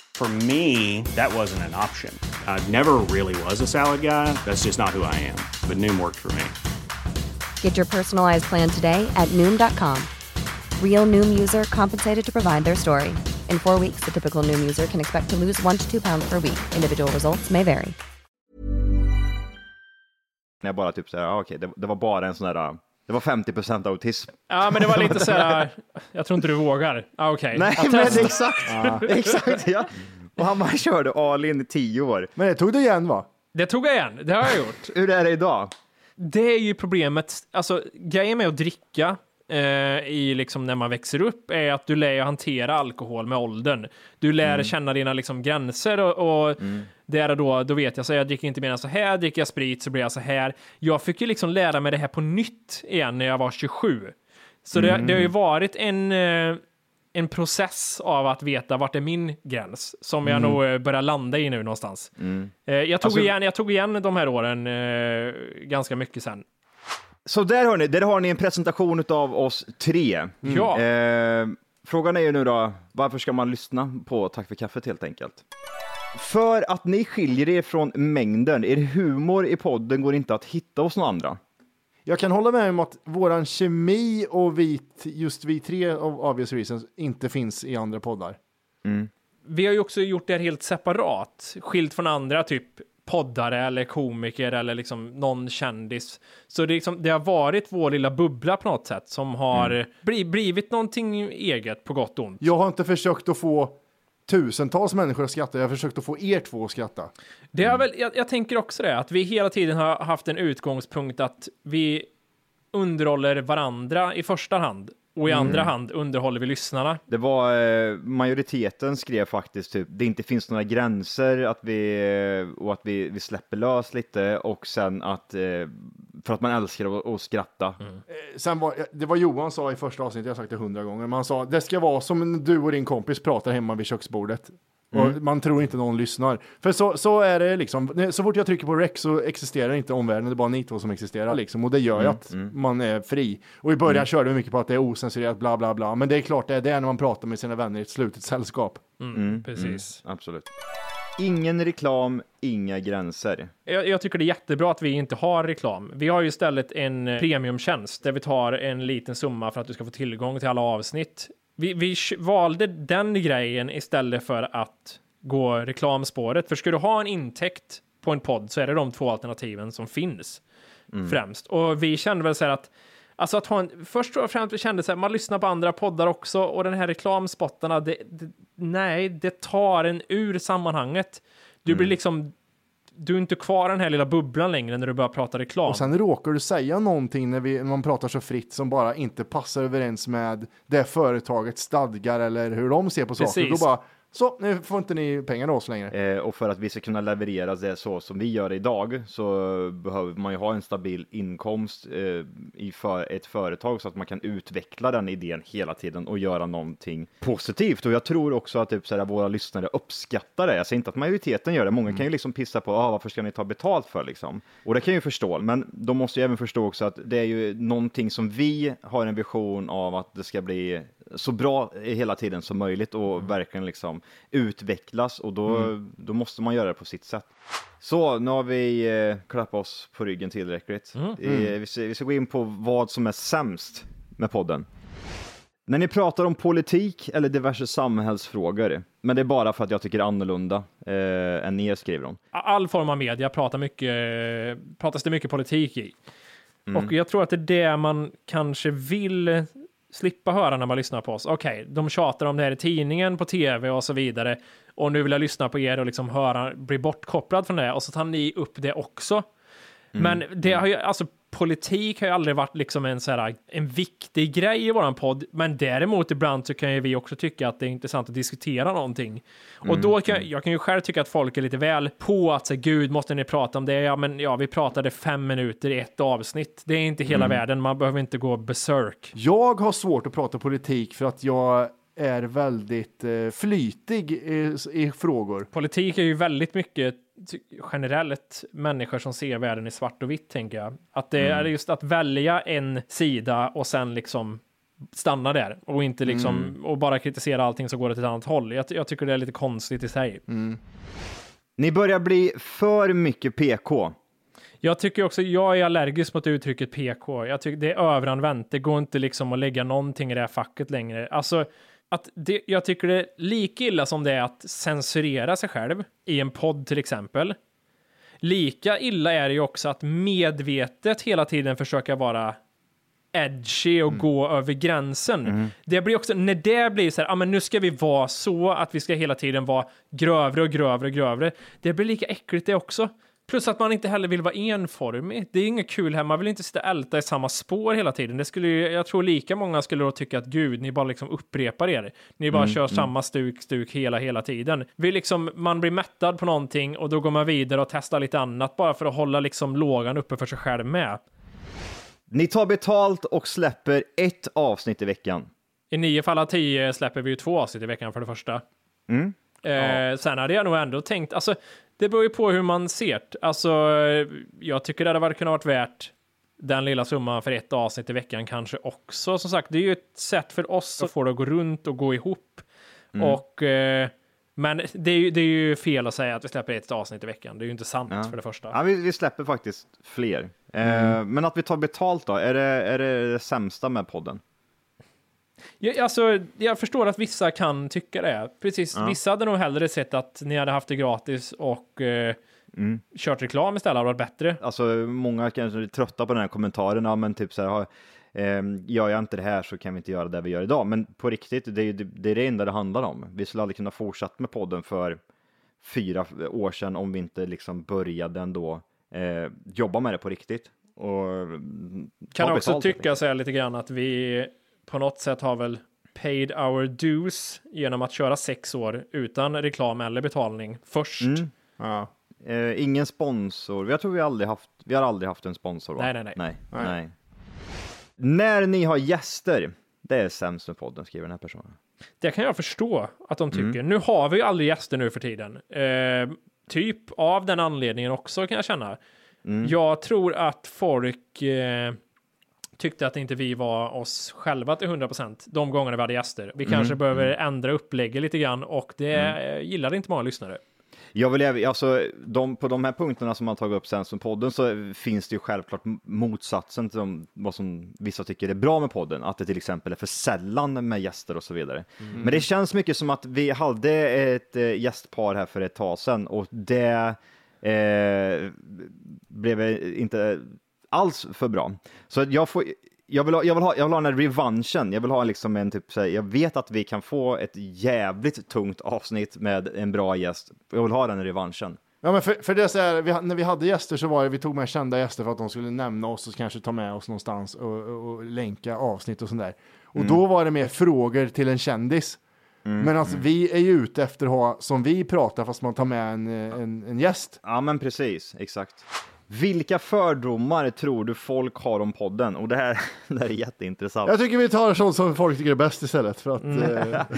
For me, that wasn't an option. I never really was a salad guy. That's just not who I am. But Noom worked for me. Get your personalized plan today at Noom.com. Real Noom user compensated to provide their story. In four weeks, the typical Noom user can expect to lose one to two pounds per week. Individual results may vary. jag bara typ såhär, ah, okej, det, det var bara en sån där, det var 50% autism. Ja, men det var lite så här. <laughs> Jag tror inte du vågar. Ah, Okej. Nej, Jag men testar. exakt, <laughs> exakt, ja. Och han bara körde all in i tio år. Men det tog du igen va? Det tog jag igen. Det har jag gjort. <laughs> Hur är det idag? Det är ju problemet. Alltså, grejen med att dricka eh, i liksom när man växer upp är att du lär hantera alkohol med åldern. Du lär känna dina liksom gränser och, och där och då, då vet jag så jag dricker inte mer än så här, dricker jag sprit så blir jag så här. Jag fick ju liksom lära mig det här på nytt igen när jag var 27. Så det, det har ju varit en, eh, en process av att veta vart är min gräns som jag nog eh, börjar landa i nu någonstans. Eh, jag, tog Alltså- igen, jag tog igen de här åren ganska mycket sen. Så där har ni, där har ni en presentation av oss tre. Ja. Eh, frågan är ju nu då, varför ska man lyssna på Tack för kaffet helt enkelt? För att ni skiljer er från mängden. Er humor i podden går inte att hitta hos några andra. Jag kan hålla med om att våran kemi och vi, just vi tre of obvious reasons inte finns i andra poddar. Vi har ju också gjort det här helt separat, skilt från andra typ poddare eller komiker eller liksom någon kändis. Så det, är liksom, det har varit vår lilla bubbla på något sätt som har bli, blivit någonting eget på gott och ont. Jag har inte försökt att få tusentals människor att skratta, jag har försökt att få er två att skratta. Det har väl, jag, jag tänker också det, att vi hela tiden har haft en utgångspunkt att vi underhåller varandra i första hand. Och i Mm. andra hand underhåller vi lyssnarna. Det var eh, majoriteten skrev faktiskt typ det inte finns några gränser att vi eh, och att vi, vi släpper lös lite och sen att eh, för att man älskar att, att skratta. Sen var, det var Johan sa i första avsnittet, jag har sagt det hundra gånger, men han sa det ska vara som du och din kompis pratar hemma vid köksbordet. Och man tror inte någon lyssnar. För så, så är det liksom, så fort jag trycker på rec så existerar inte omvärlden, det är bara ni två som existerar liksom. Och det gör ju att man är fri. Och i början körde vi mycket på att det är osensurerat, bla bla bla. Men det är klart det är det när man pratar med sina vänner i ett slutet sällskap. Precis. Absolut. Ingen reklam, inga gränser. Jag, jag tycker det är jättebra att vi inte har reklam. Vi har ju istället en eh, premiumtjänst där vi tar en liten summa för att du ska få tillgång till alla avsnitt. Vi, vi valde den grejen istället för att gå reklamspåret. För ska du ha en intäkt på en podd så är det de två alternativen som finns främst. Och vi kände väl så här att Alltså att ha en, först och främst vi kände så här, man lyssnar på andra poddar också och den här reklamspottarna, det, det, nej, det tar en ur sammanhanget. Du blir liksom, du är inte kvar i den här lilla bubblan längre när du börjar prata reklam. Och sen råkar du säga någonting när, vi, när man pratar så fritt som bara inte passar överens med det företagets stadgar eller hur de ser på saker. Precis. Då bara, så nu får inte ni pengar av oss längre. Eh, och för att vi ska kunna leverera det så som vi gör idag så behöver man ju ha en stabil inkomst eh, i för ett företag så att man kan utveckla den idén hela tiden och göra någonting positivt. Och jag tror också att typ, så här, våra lyssnare uppskattar det. Jag säger inte att majoriteten gör det. Många kan ju liksom pissa på ah, varför ska ni ta betalt för liksom? Och det kan jag ju förstå, men de måste ju även förstå också att det är ju någonting som vi har en vision av att det ska bli så bra hela tiden som möjligt och verkligen liksom utvecklas och då, då måste man göra det på sitt sätt. Så nu har vi eh, klappat oss på ryggen tillräckligt. Eh, vi, ska, vi ska gå in på vad som är sämst med podden. När ni pratar om politik eller diverse samhällsfrågor, men det är bara för att jag tycker annorlunda eh, än er, skriver hon. all form av media pratar mycket, pratas det mycket politik i. Och jag tror att det är det man kanske vill slippa höra när man lyssnar på oss. Okej, de tjatar om det här i tidningen, på tv och så vidare. Och nu vill jag lyssna på er och liksom höra, bli bortkopplad från det. Och så tar ni upp det också. Men det har ju, alltså politik har ju aldrig varit liksom en så här, en viktig grej i våran podd. Men däremot ibland så kan ju vi också tycka att det är intressant att diskutera någonting. Och då kan jag kan ju själv tycka att folk är lite väl på att säga gud, måste ni prata om det? Ja, men ja, vi pratade fem minuter i ett avsnitt. Det är inte hela världen. Man behöver inte gå berserk. Jag har svårt att prata politik för att jag är väldigt eh, flytig i, i frågor. Politik är ju väldigt mycket generellt människor som ser världen i svart och vitt, tänker jag. Att det är just att välja en sida och sen liksom stanna där och inte liksom och bara kritisera allting som går åt ett annat håll. Jag, jag tycker det är lite konstigt i sig. Ni börjar bli för mycket PK. Jag tycker också, jag är allergisk mot uttrycket PK. Jag tycker det är överanvänt. Det går inte liksom att lägga någonting i det här facket längre. Alltså, att det, jag tycker det är lika illa som det är att censurera sig själv i en podd till exempel. Lika illa är det ju också att medvetet hela tiden försöka vara edgy och gå över gränsen. Det blir också, när det blir så här, ja men nu ska vi vara så att vi ska hela tiden vara grövre och grövre och grövre. Det blir lika äckligt det också. Plus att man inte heller vill vara enformig. Det är inget kul här, man vill inte sitta och älta i samma spår hela tiden. Det skulle ju, jag tror lika många skulle då tycka att gud, ni bara liksom upprepar er. Ni bara kör samma stuk, stuk hela, hela tiden. Vi liksom, man blir mättad på någonting och då går man vidare och testar lite annat bara för att hålla liksom lågan uppe för sig själv med. Ni tar betalt och släpper ett avsnitt i veckan. I nio fall av tio släpper vi ju två avsnitt i veckan för det första. Eh, Sen hade jag nog ändå tänkt, alltså det beror ju på hur man ser det. Alltså, eh, jag tycker det hade varit, kunnat varit värt den lilla summan för ett avsnitt i veckan kanske också. Som sagt, det är ju ett sätt för oss att få det att gå runt och gå ihop. Och, eh, men det är, ju, det är ju fel att säga att vi släpper ett avsnitt i veckan. Det är ju inte sant för det första. Ja, vi, vi släpper faktiskt fler. Eh, men att vi tar betalt då, är det, är det det sämsta med podden? Ja, alltså, jag förstår att vissa kan tycka det. Precis, vissa hade nog hellre sett att ni hade haft det gratis och eh, kört reklam istället, hade varit bättre. Alltså många kanske är trötta på den här kommentaren, ja, men typ så här, har- eh, gör jag inte det här så kan vi inte göra det vi gör idag. Men på riktigt, det är det, det, är det enda det handlar om. Vi skulle aldrig kunna fortsätta med podden för fyra år sedan om vi inte liksom började ändå eh, jobba med det på riktigt. Och mm, Kan också tycka så här lite grann att vi på något sätt har väl paid our dues genom att köra sex år utan reklam eller betalning först. Ja. Eh, ingen sponsor. Jag tror vi aldrig haft, vi har aldrig haft en sponsor. Va? Nej, nej, nej. nej, Nej. nej. När ni har gäster, det är sämst med podden, skriver den här personen. Det kan jag förstå att de tycker. Nu har vi ju aldrig gäster nu för tiden. Eh, typ av den anledningen också kan jag känna. Jag tror att folk eh, tyckte att inte vi var oss själva till 100% de gångerna vi hade gäster. Vi kanske behöver ändra upplägget lite grann och det eh, gillade inte många lyssnare. Jag vill, alltså, de, på de här punkterna som man tagit upp sen som podden så finns det ju självklart motsatsen till de, vad som vissa tycker är bra med podden, att det till exempel är för sällan med gäster och så vidare. Men det känns mycket som att vi hade ett eh, gästpar här för ett tag sedan och det eh, blev inte alls för bra. Så jag får jag vill, ha, jag, vill ha, jag vill ha den här revanschen. Jag vill ha liksom en typ, så här, jag vet att vi kan få ett jävligt tungt avsnitt med en bra gäst. Jag vill ha den revanschen. Ja, men för, för det är så här, vi, när vi hade gäster så var det, vi tog med kända gäster för att de skulle nämna oss och kanske ta med oss någonstans och, och, och länka avsnitt och sånt där. Och då var det mer frågor till en kändis. Men alltså vi är ju ute efter att ha som vi pratar fast man tar med en, eh, en, en gäst. Ja, men precis, exakt. Vilka fördomar tror du folk har om podden? Och det här, <laughs> det här är jätteintressant. Jag tycker vi tar sånt som folk tycker är bäst istället för att eh, <laughs>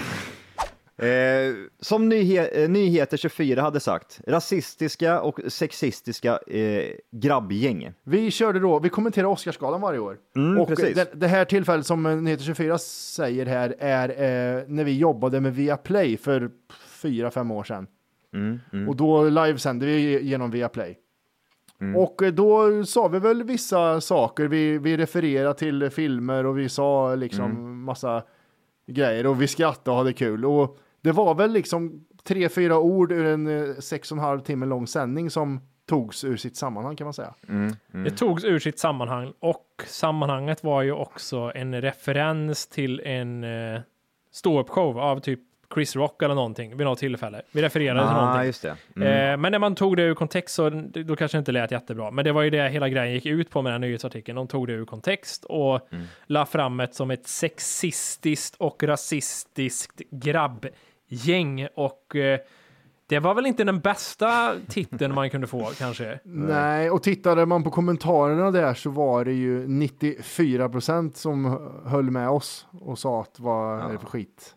Eh, som nyhe eh, Nyheter 24 hade sagt, rasistiska och sexistiska eh, grabbgäng. vi körde då, vi kommenterar Oscarsgalan varje år. Mm, och precis. det, det här tillfället som Nyheter 24 säger här är eh, när vi jobbade med Viaplay för fyra, fem år sedan. Mm, Och då livesände vi genom Viaplay. Mm. Och eh, då sa vi väl vissa saker. Vi, vi refererade till filmer och vi sa liksom Mm. massa grejer och vi skrattade och hade kul. Och det var väl liksom tre, fyra ord ur en eh, sex och en halv timme lång sändning som togs ur sitt sammanhang kan man säga. Det togs ur sitt sammanhang och sammanhanget var ju också en referens till en eh, ståuppshow av typ Chris Rock eller någonting vid något tillfälle. Vi refererade till Ah, någonting. just det. Mm. Eh, men när man tog det ur kontext så då kanske det inte lät jättebra. Men det var ju det hela grejen gick ut på med den här nyhetsartikeln. De tog det ur kontext och Mm. la fram ett som ett sexistiskt och rasistiskt grabbgäng. Och eh, det var väl inte den bästa titeln man kunde få <laughs> kanske. Nej, och tittade man på kommentarerna där så var det ju 94 procent som höll med oss och sa att vad är det för skit.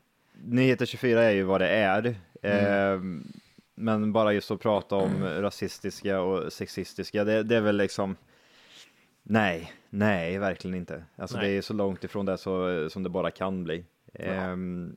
Nyheter 24 är ju vad det är. Mm. Eh, men bara just att prata om rasistiska och sexistiska, det, det är väl liksom Nej, nej, verkligen inte. Alltså Nej. det är så långt ifrån det så, som det bara kan bli. Ehm,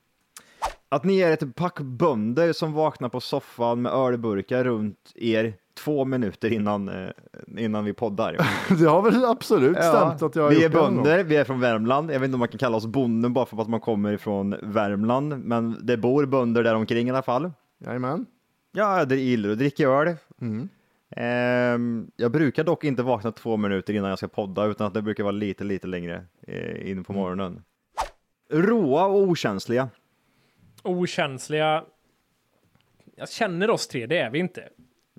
att ni är ett pack bönder som vaknar på soffan med ölburkar runt er två minuter innan, eh, innan vi poddar. <laughs> Det har väl absolut stämt att jag har vi är det bönder, vi är från Värmland. Jag vet inte om man kan kalla oss bonden bara för att man kommer ifrån Värmland, men det bor bönder där omkring i alla fall. Jajamän. Ja, jag gillar att dricka öl. Mm. Ehm, jag brukar dock inte vakna två minuter innan jag ska podda, utan att det brukar vara lite, lite längre eh, in på Mm. morgonen. Råa och okänsliga. Okänsliga. Jag känner oss tre, det är vi inte.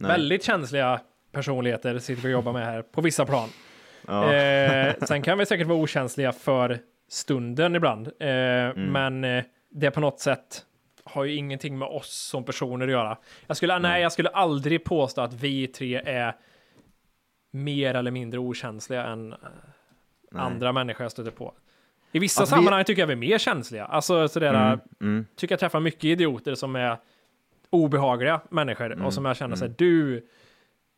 Nej. Väldigt känsliga personligheter sitter vi och jobbar med här på vissa plan. Ja. Eh, sen kan vi säkert vara okänsliga för stunden ibland, eh, Mm. men eh, det på något sätt har ju ingenting med oss som personer att göra. Jag skulle, nej, jag skulle aldrig påstå att vi tre är mer eller mindre okänsliga än eh, andra människor jag stöter på. I vissa Att vi- sammanhang tycker jag vi är mer känsliga. Alltså sådär, mm. tycker jag träffar mycket idioter som är obehagliga människor och som jag känner såhär, du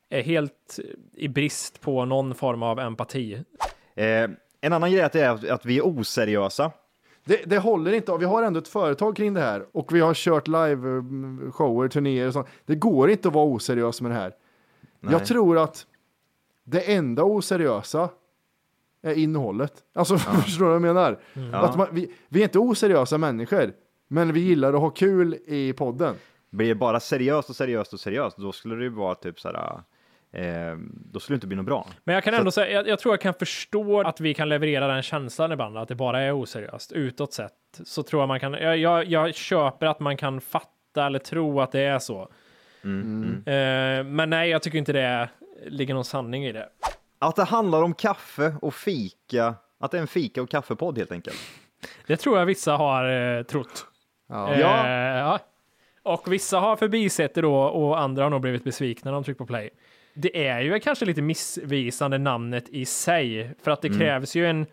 är helt i brist på någon form av empati. Eh, en annan grej är att, är att- vi är oseriösa. Det, det håller inte. Vi har ändå ett företag kring det här och vi har kört live-shower, turnéer och sånt. Det går inte att vara oseriös med det här. Jag tror att det enda oseriösa är innehållet. Alltså, <laughs> förstår du vad jag menar? Att man, vi, vi är inte oseriösa människor, men vi gillar att ha kul i podden. Blir det bara seriöst och seriöst och seriöst, då skulle det ju vara typ såhär, eh, då skulle det inte bli något bra. Men jag kan ändå säga, jag, jag tror jag kan förstå att vi kan leverera den känslan ibland, att det bara är oseriöst. Utåt sett så tror jag man kan, jag, jag, jag köper att man kan fatta eller tro att det är så. Eh, men nej, jag tycker inte det ligger någon sanning i det. Att det handlar om kaffe och fika, att det är en fika och kaffepodd helt enkelt. Det tror jag vissa har eh, trott. Ja. Eh, ja. Och vissa har förbisett det då och andra har nog blivit besvikna när de trycker på play. Det är ju kanske lite missvisande namnet i sig, för att det krävs ju en...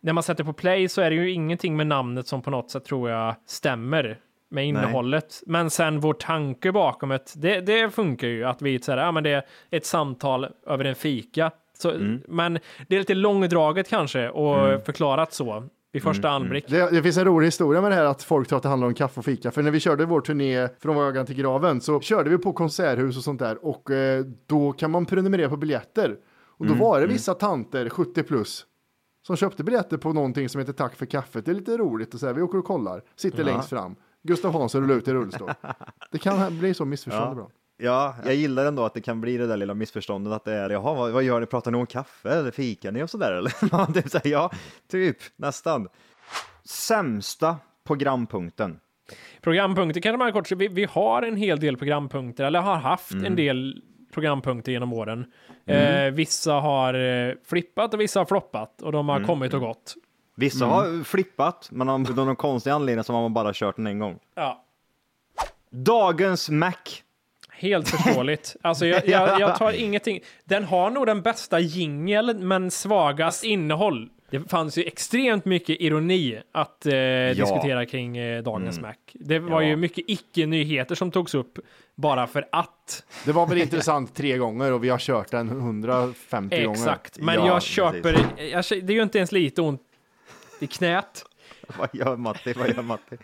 När man sätter på play så är det ju ingenting med namnet som på något sätt tror jag stämmer med innehållet. Men sen vår tanke bakom det, det, det funkar ju att vi säger, ja men det är ett samtal över en fika. Så, Men det är lite långdraget kanske och förklarat så vid första anblick. Det, det finns en rolig historia med det här att folk tror att det handlar om kaffe och fika. För när vi körde vår turné från Vågan till Graven så körde vi på konserthus och sånt där och eh, då kan man prenumerera på biljetter. Och då var det vissa tanter, 70 plus, som köpte biljetter på någonting som heter Tack för kaffet. Det är lite roligt och så här, vi åker och kollar, sitter längst fram. Gustav Hansson rullar ut i rullstol. det kan <laughs> bli så missförstånd ibland. Ja, jag gillar ändå att det kan bli det där lilla missförståndet att det är, jaha, vad, vad gör ni? Pratar ni om kaffe eller fikar ni och sådär eller? <laughs> Ja, typ, så här, ja, typ, nästan. Sämsta programpunkten. Programpunkter kanske man kort vi, vi har en hel del programpunkter, eller har haft Mm. en del programpunkter genom åren. Eh, vissa har eh, flippat och vissa har floppat och de har Mm. kommit och gått. Vissa har flippat, men av någon konstig anledning så har man bara kört den en gång. Ja, Dagens Mac. Helt förståeligt. alltså jag, jag, <laughs> jag tar ingenting. Den har nog den bästa jingeln, men svagast innehåll. Det fanns ju extremt mycket ironi att eh, diskutera kring eh, dagens Mac. Det var Ja. ju mycket icke-nyheter som togs upp bara för att. Det var väl intressant tre gånger och vi har kört den 150 gånger. Exakt, men Ja, jag köper, jag, det är ju inte ens lite ont i knät. <laughs> Vad gör Matti? Vad gör Matti?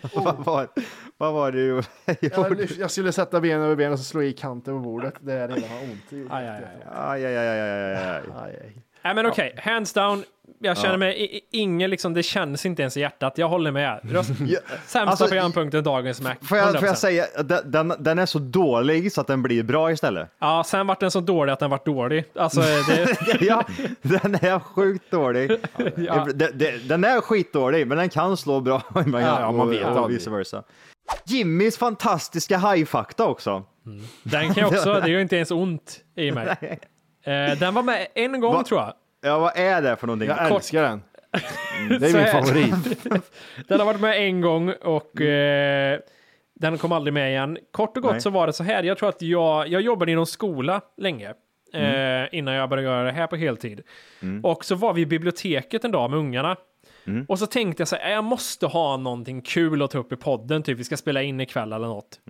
<laughs> vad, var, vad var det du <laughs> gjorde? Jag, jag skulle sätta ben över ben och så slå i kanten på bordet. Det är redan har ont. Gjorde Aj, aj. Aj, aj, aj, aj, aj, aj. Aj, aj. Nej men okej, hands down. Jag känner mig ingen liksom, det känns inte ens i hjärtat. Jag håller med. Sämsta alltså, programpunkten dagens Mac. Får jag, får 100%. jag säga, den, den, är så dålig så att den blir bra istället. Ja, sen vart den så dålig att den vart dålig. Alltså, <laughs> det, ja, den är sjukt dålig. <laughs> Ja. Den, den- den är skitdålig, men den kan slå bra. <laughs> Man, ja, man vet och, och vice versa. Jimmys fantastiska hajfakta också. den kan jag också, det gör inte ens ont i mig. Eh, den var med en gång Va? tror jag. Ja, vad är det för någonting? Jag älskar den. <laughs> Det är min favorit. <laughs> Den har varit med en gång och eh, den kom aldrig med igen. Kort och gott Nej. så var det så här. Jag tror att jag, jag jobbade inom skola länge. Mm. Eh, innan jag började göra det här på heltid. Och så var vi i biblioteket en dag med ungarna. Mm. Och så tänkte jag så här, jag måste ha någonting kul att ta upp i podden, typ vi ska spela in ikväll eller något.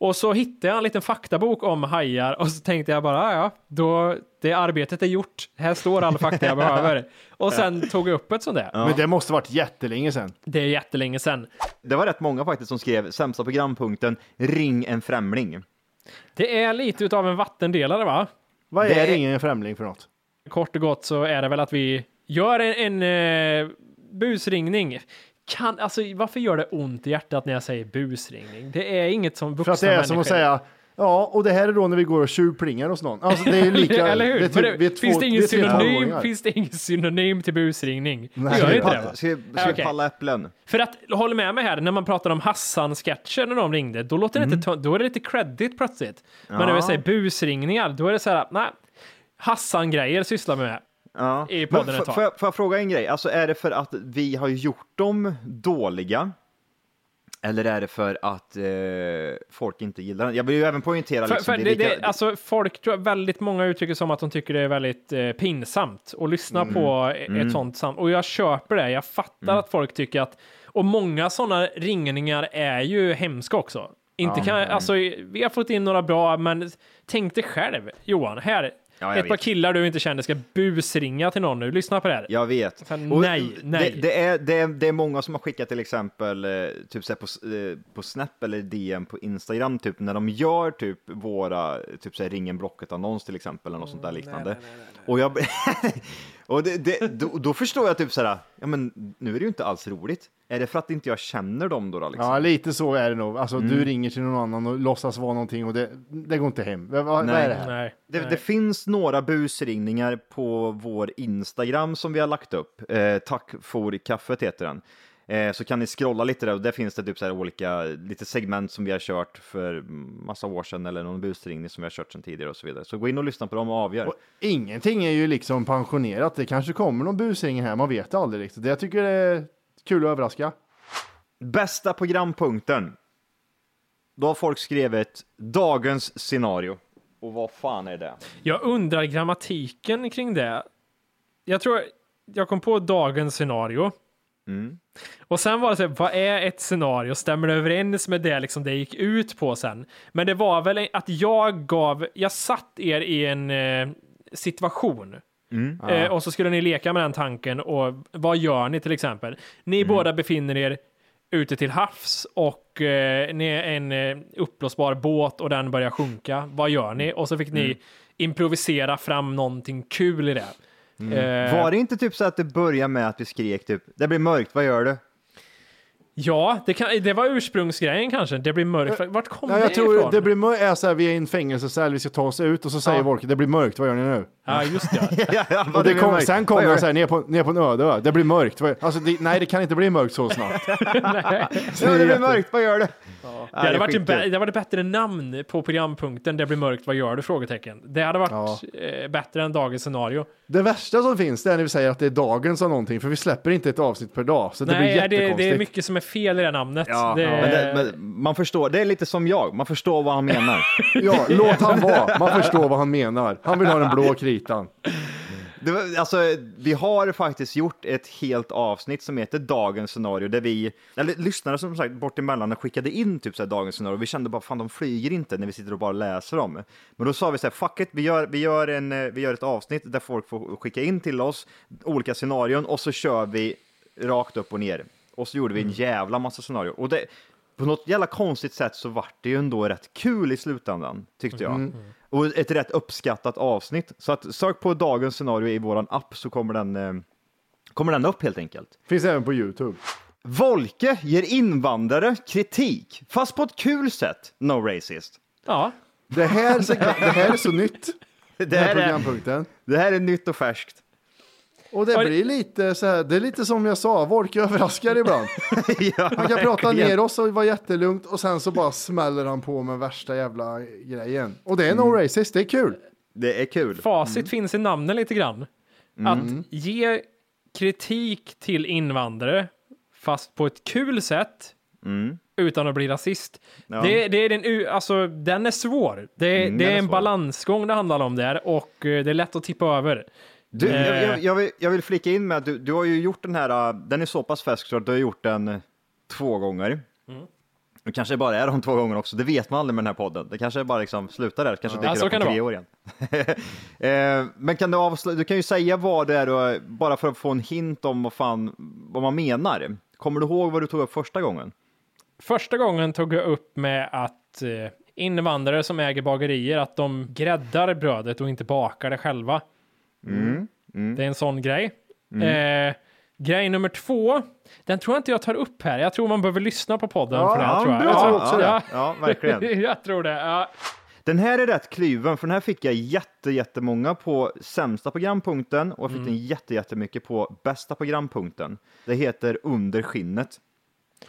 Och så hittade jag en liten faktabok om hajar och så tänkte jag bara, "Ah, ja, då, det arbetet är gjort. Här står all fakta jag behöver. <laughs> Och sen tog jag upp ett sånt där. Men det måste varit jättelänge sedan. Det är jättelänge sedan. Det var rätt många faktiskt som skrev sämsta programpunkten Ring en främling. Det är lite utav en vattendelare va? Vad Det är är- ingen främling för något? Kort och gott så är det väl att vi gör en, en eh, busringning. Kan, alltså, varför gör det ont i hjärtat när jag säger busringning? Det är inget som vuxna För att det är som människor- att säga Ja, och det här är då när vi går och tjuvplingar hos någon. Alltså det är lika. <laughs> Eller hur? Det typ, det, är två- finns, det ingen tre synonym, finns det ingen synonym till busringning? Nej. gör inte det va? Ska, ska vi Okej. palla äpplen? För att, håll med mig här, när man pratar om Hassan-sketcher när de ringde, då, låter det inte, ta- då är det lite credit plötsligt. Men när vi Ja. säger busringningar, då är det så här, nej, Hassan-grejer sysslar vi med. Ja. I podden ett tag. får, jag, får jag fråga en grej? Alltså är det för att vi har gjort dem dåliga? Eller är det för att eh, folk inte gillar den? Jag vill ju även poängtera För, liksom, för det det, lika- det, alltså, folk tror väldigt många uttrycker som att de tycker det är väldigt eh, pinsamt att lyssna Mm. på ett sånt sam. Och jag köper det. Jag fattar att folk tycker att, och många sådana ringningar är ju hemska också. Inte kan, alltså, vi har fått in några bra, men tänk dig själv, Johan, här, Ja, ett par vet. killar du inte känner ska busringa till någon nu. Lyssna på det här. Jag vet. Fan, Och nej, nej. Det, det, är, det, är, det är många som har skickat till exempel eh, typ så på, eh, på Snap eller DM på Instagram, typ när de gör typ våra, typ så här ringen blocket annons till exempel, eller något sånt där liknande. Och jag, <laughs> och det, det, då, då förstår jag typ så här, ja men nu är det ju inte alls roligt. Är det för att inte jag känner dem då? då liksom? Ja, lite så är det nog. Alltså Mm. du ringer till någon annan och låtsas vara någonting och det, det går inte hem. Vad, vad Nej. är det här? Nej. Det, nej. det finns några busringningar på vår Instagram som vi har lagt upp. Eh, Tack for kaffet heter den. Eh, så kan ni scrolla lite där och där finns det typ så här olika, lite segment som vi har kört för massa år sedan eller någon busringning som vi har kört sedan tidigare och så vidare. Så gå in och lyssna på dem och avgör. Och ingenting är ju liksom pensionerat. Det kanske kommer någon busring här, man vet aldrig riktigt. Det jag tycker det är kul att överraska. Bästa programpunkten. Då har folk skrivit dagens scenario. Och vad fan är det? Jag undrar grammatiken kring det. Jag tror jag kom på dagens scenario. Och sen var det så här, vad är ett scenario? Stämmer det överens med det liksom det gick ut på sen? Men det var väl att jag gav, jag satt er i en eh, situation. Eh, och så skulle ni leka med den tanken och vad gör ni till exempel? Ni båda befinner er ute till havs och eh, ni är en eh, uppblåsbar båt och den börjar sjunka. Vad gör ni? Och så fick ni improvisera fram någonting kul i det. Eh, Var det inte typ så att det börjar med att vi skrek typ, det blir mörkt, vad gör du? Ja, det, kan, det var ursprungsgrejen kanske. Det blir mörkt. Vart kom Ja, det jag tror det blir mörkt, är så här, vi är i en fängelsecell, vi ska ta oss ut och så säger Ja. folk det blir mörkt, vad gör ni nu? Ja, just det. <laughs> ja, ja, Och det kom, sen kommer du? så här, ner på, ner på en öde ö. det blir mörkt. Alltså, det, nej, det kan inte bli mörkt så snabbt. <laughs> Nej. Ja, det blir mörkt, vad gör du? Det hade, det varit en det hade bättre namn på programpunkten Det blir mörkt, vad gör du? Frågetecken. Det hade varit eh, bättre än dagens scenario. Det värsta som finns det är när vi säger att det är dagens av någonting, för vi släpper inte ett avsnitt per dag. Så det blir Nej, det, jättekonstigt. det är mycket som är fel i det namnet. Ja, det, men det, men man förstår, det är lite som jag, man förstår vad han menar. <laughs> Ja, låt han vara. Man förstår vad han menar. Han vill ha den blå kritan. Det var, alltså, vi har faktiskt gjort ett helt avsnitt som heter Dagens scenario, där vi, eller lyssnare som sagt bort emellan skickade in typ så här, Dagens scenario, vi kände bara fan de flyger inte när vi sitter och bara läser dem. Men då sa vi så här, fuck it, vi gör, vi gör, en, eh, vi gör ett avsnitt där folk får skicka in till oss olika scenarion och så kör vi rakt upp och ner. Och så gjorde vi en jävla massa scenarion. Och det, på något jävla konstigt sätt så vart det ju ändå rätt kul i slutändan, tyckte jag. Och ett rätt uppskattat avsnitt. Så att sök på dagens scenario i våran app så kommer den, eh, kommer den upp helt enkelt. Finns även på Youtube. Volke ger invandrare kritik, fast på ett kul sätt. No racist. ja. Det här, det här är så nytt. <laughs> Det Den här här är, programpunkten. det här är nytt och färskt. Och det blir lite så här, det är lite som jag sa, Wolke överraskar ibland. <laughs> ja, Han kan prata ner oss och vara jättelugnt och sen så bara smäller han på med värsta jävla grejen. Och det är no racist, det är kul. Det är kul. Facit finns i namnen lite grann. Att ge kritik till invandrare, fast på ett kul sätt, utan att bli rasist. Ja. Det, det är den, alltså, den är svår. Det, Mm, det är är en svår. balansgång det handlar om där och eh, det är lätt att tippa över. Du, jag, Eh. jag, jag, vill, jag vill flika in med att du, du har ju gjort den här, äh, den är så pass färsk så att du har gjort den äh, två gånger. Mm. Det kanske bara är de två gångerna också, det vet man aldrig med den här podden. Det kanske bara liksom slutar där, kanske Ja, dyker så upp om tre år igen. <laughs> eh, men kan du avslöja, du kan ju säga vad det är, och, bara för att få en hint om vad, fan, vad man menar. Kommer du ihåg vad du tog upp första gången? Första gången tog jag upp med att eh, invandrare som äger bagerier, att de gräddar brödet och inte bakar det själva. Mm, Det är en sån grej. Eh, grej nummer två, den tror jag inte jag tar upp här. Jag tror man behöver lyssna på podden Ja, för det här, ja, tror jag. bra. jag tror också ja, det. ja, verkligen. <laughs> jag tror det. Ja. Den här är rätt kluven, för den här fick jag jätte, jättemånga på sämsta programpunkten och jag fick den jätte, jättemycket på bästa programpunkten. Det heter Under skinnet.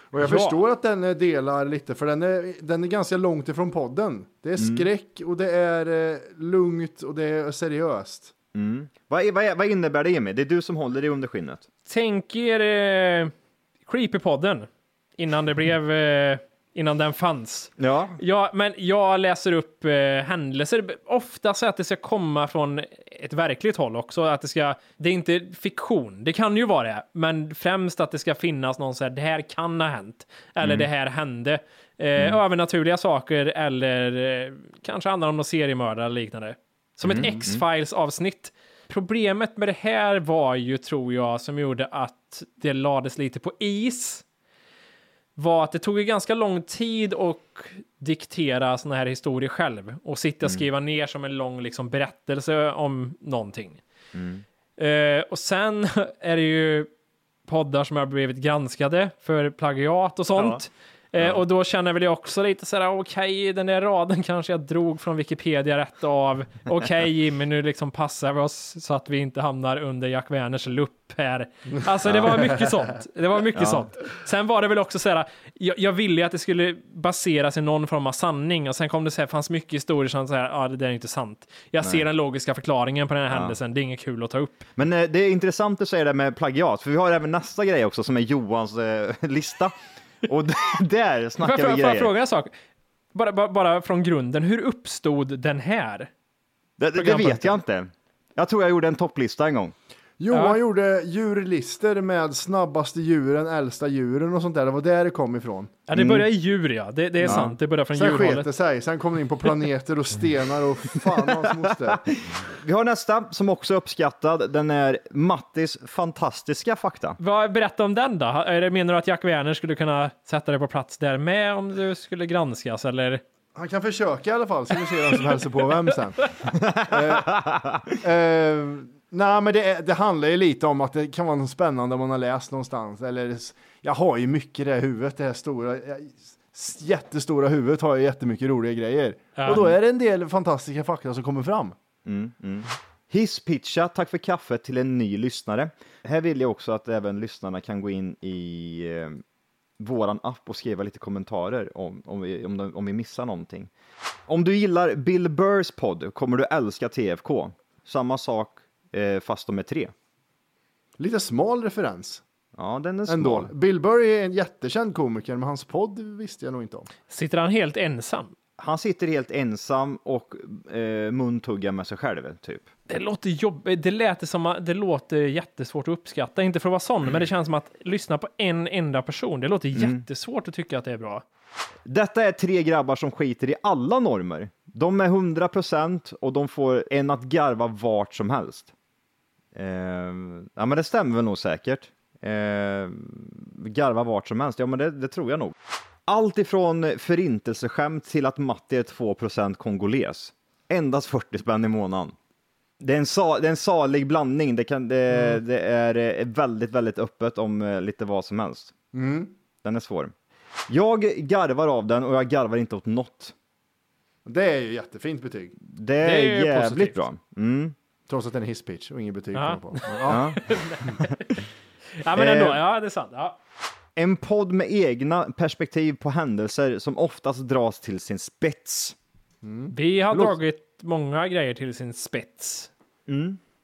Och jag Ja. förstår att den eh, delar lite, för den är, den är ganska långt ifrån podden. Det är Mm. skräck och det är eh, lugnt och det är seriöst. Vad, är- vad, är- vad innebär det Emil? Det är du som håller i under skinnet. Tänk er eh, Creepypodden innan det blev, eh, innan den fanns. Ja. Ja, men jag läser upp eh, händelser, ofta så att det ska komma från ett verkligt håll också, att det ska, det är inte fiktion, det kan ju vara det, men främst att det ska finnas någon så här, det här kan ha hänt, eller det här hände. Eh, Övernaturliga saker, eller eh, kanske handlar om någon seriemördare eller liknande. Som ett X-Files avsnitt. Problemet med det här var ju, tror jag, som gjorde att det lades lite på is, var att det tog ju ganska lång tid att diktera såna här historier själv och sitta och skriva ner som en lång liksom, berättelse om någonting. Eh, och sen <laughs> är det ju poddar som har blivit granskade för plagiat och sånt. Eh, och då känner väl jag också lite sådär, okej, den där raden <laughs> kanske jag drog från Wikipedia rätt av. Okej <laughs> Jimmy, nu liksom passar vi oss så att vi inte hamnar under Jack Werners lupp här. Alltså det var mycket sånt. Det var mycket sånt. Sen var det väl också sådär, jag, jag ville att det skulle baseras i någon form av sanning och sen kom det så här, fanns mycket historier som såhär, ja det där är inte sant. Jag ser den logiska förklaringen på den här händelsen, det är inget kul att ta upp. Men eh, det är intressant att säga det med plagiat, för vi har även nästa grej också som är Johans eh, <laughs> lista. Och <laughs> där snackar vi får jag grejer. fråga en sak? Bara, bara, bara från grunden, hur uppstod den här? Det, det, vet jag inte. Jag tror jag gjorde en topplista en gång. Johan Ja. gjorde djurlister med snabbaste djuren, äldsta djuren och sånt där. Det var där det kom ifrån. Ja, det börjar i djur ja, det, det är sant, det börjar från Sen sket det djurhållet. sig. Sen kom det in på planeter och stenar och fan hans moster. <laughs> Vi har nästa som också är uppskattad. Den är Mattis fantastiska fakta. Vad, berätta om den då. Menar du att Jack Werner skulle kunna sätta dig på plats där med om du skulle granskas eller? Han kan försöka i alla fall, så vi ser vem som hälsar på vem sen. <laughs> eh, eh, nej, men det, det handlar ju lite om att det kan vara något spännande om man har läst någonstans. Eller, jag har ju mycket i det här huvudet, det här stora, jättestora huvudet har ju jättemycket roliga grejer. Ja. Och då är det en del fantastiska fakta som kommer fram. Hisspitcha, tack för kaffet till en ny lyssnare. Här vill jag också att även lyssnarna kan gå in i eh, våran app och skriva lite kommentarer om, om, vi, om, de, om vi missar någonting. Om du gillar Bill Burrs podd kommer du älska TFK. Samma sak fast de är tre. Lite smal referens Ja, den är ändå. smal. Bill Burr är en jättekänd komiker, men hans podd visste jag nog inte om. Sitter han helt ensam? Han sitter helt ensam och eh, muntuggar med sig själv, typ. Det låter jobbigt. Det lät som det låter jättesvårt att uppskatta. Inte för att vara sån, men det känns som att lyssna på en enda person. Det låter jättesvårt att tycka att det är bra. Detta är tre grabbar som skiter i alla normer. De är 100% och de får en att garva vart som helst. Eh, ja, men det stämmer väl nog säkert. Eh, garva vart som helst, ja men det, det tror jag nog. Allt ifrån förintelseskämt till att Matti är 2% kongoles. Endast 40 spänn i månaden. Det är en, sa, det är en salig blandning. Det, kan, det, det är eh, väldigt, väldigt öppet om eh, lite vad som helst. Den är svår. Jag garvar av den och jag garvar inte åt något. Det är ju jättefint betyg. Det är, är ju jävligt positivt. bra. Mm. Trots att det är en hisspitch och inget betyg Ja. på. den. Ja. Ja, <laughs> men Eh. ändå. Ja, det är sant. Ja. En podd med egna perspektiv på händelser som oftast dras till sin spets. Vi har dragit många grejer till sin spets.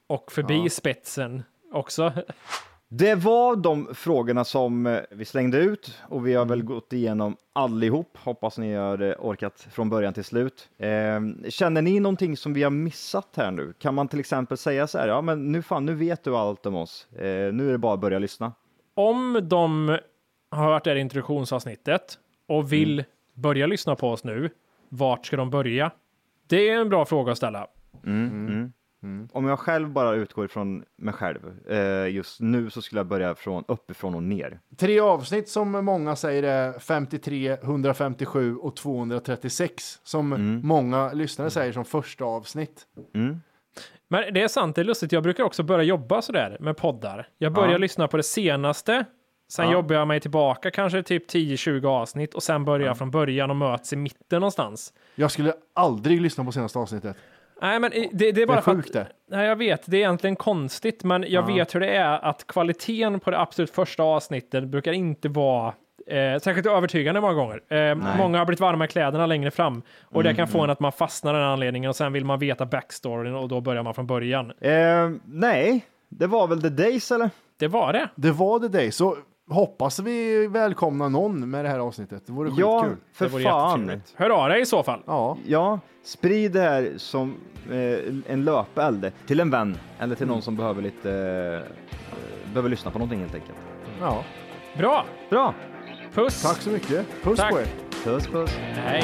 Och förbi spetsen också. <laughs> Det var de frågorna som eh, vi slängde ut och vi har väl gått igenom allihop. Hoppas ni har eh, orkat från början till slut. Eh, känner ni någonting som vi har missat här nu? Kan man till exempel säga så här, ja men nu fan, nu vet du allt om oss. Eh, nu är det bara att börja lyssna. Om de har hört det här introduktionsavsnittet och vill Mm. börja lyssna på oss nu, vart ska de börja? Det är en bra fråga att ställa. Om jag själv bara utgår ifrån mig själv eh, just nu så skulle jag börja från uppifrån och ner. Tre avsnitt som många säger är 53, 157 och 236. Som Mm. många lyssnare säger som första avsnitt. Men det är sant, det är lustigt. Jag brukar också börja jobba sådär med poddar. Jag börjar Ja. lyssna på det senaste. Sen Ja. jobbar jag mig tillbaka kanske typ 10-20 avsnitt och sen börjar jag från början och möts i mitten någonstans. Jag skulle aldrig lyssna på senaste avsnittet. Nej, men det, det är Det bara är för sjukt att, det. Nej, jag vet, det är egentligen konstigt, men jag vet hur det är att kvaliteten på det absolut första avsnittet brukar inte vara eh, särskilt övertygande många gånger. Eh, många har blivit varma i kläderna längre fram och det kan få en att man fastnar av den anledningen och sen vill man veta backstoryn och då börjar man från början. Eh, nej, det var väl The Days eller? Det var det. Det var det dig. Så hoppas vi välkomna någon med det här avsnittet. Det vore Ja, skitkul. för Det vore fan. Hör av dig i så fall. Ja, Ja, sprid det här som eh, en löpeld till en vän eller till någon som behöver lite, eh, behöver lyssna på någonting helt enkelt. ja. Bra. Bra! Puss. Tack så mycket. Puss Tack. på er. Puss puss! Hej.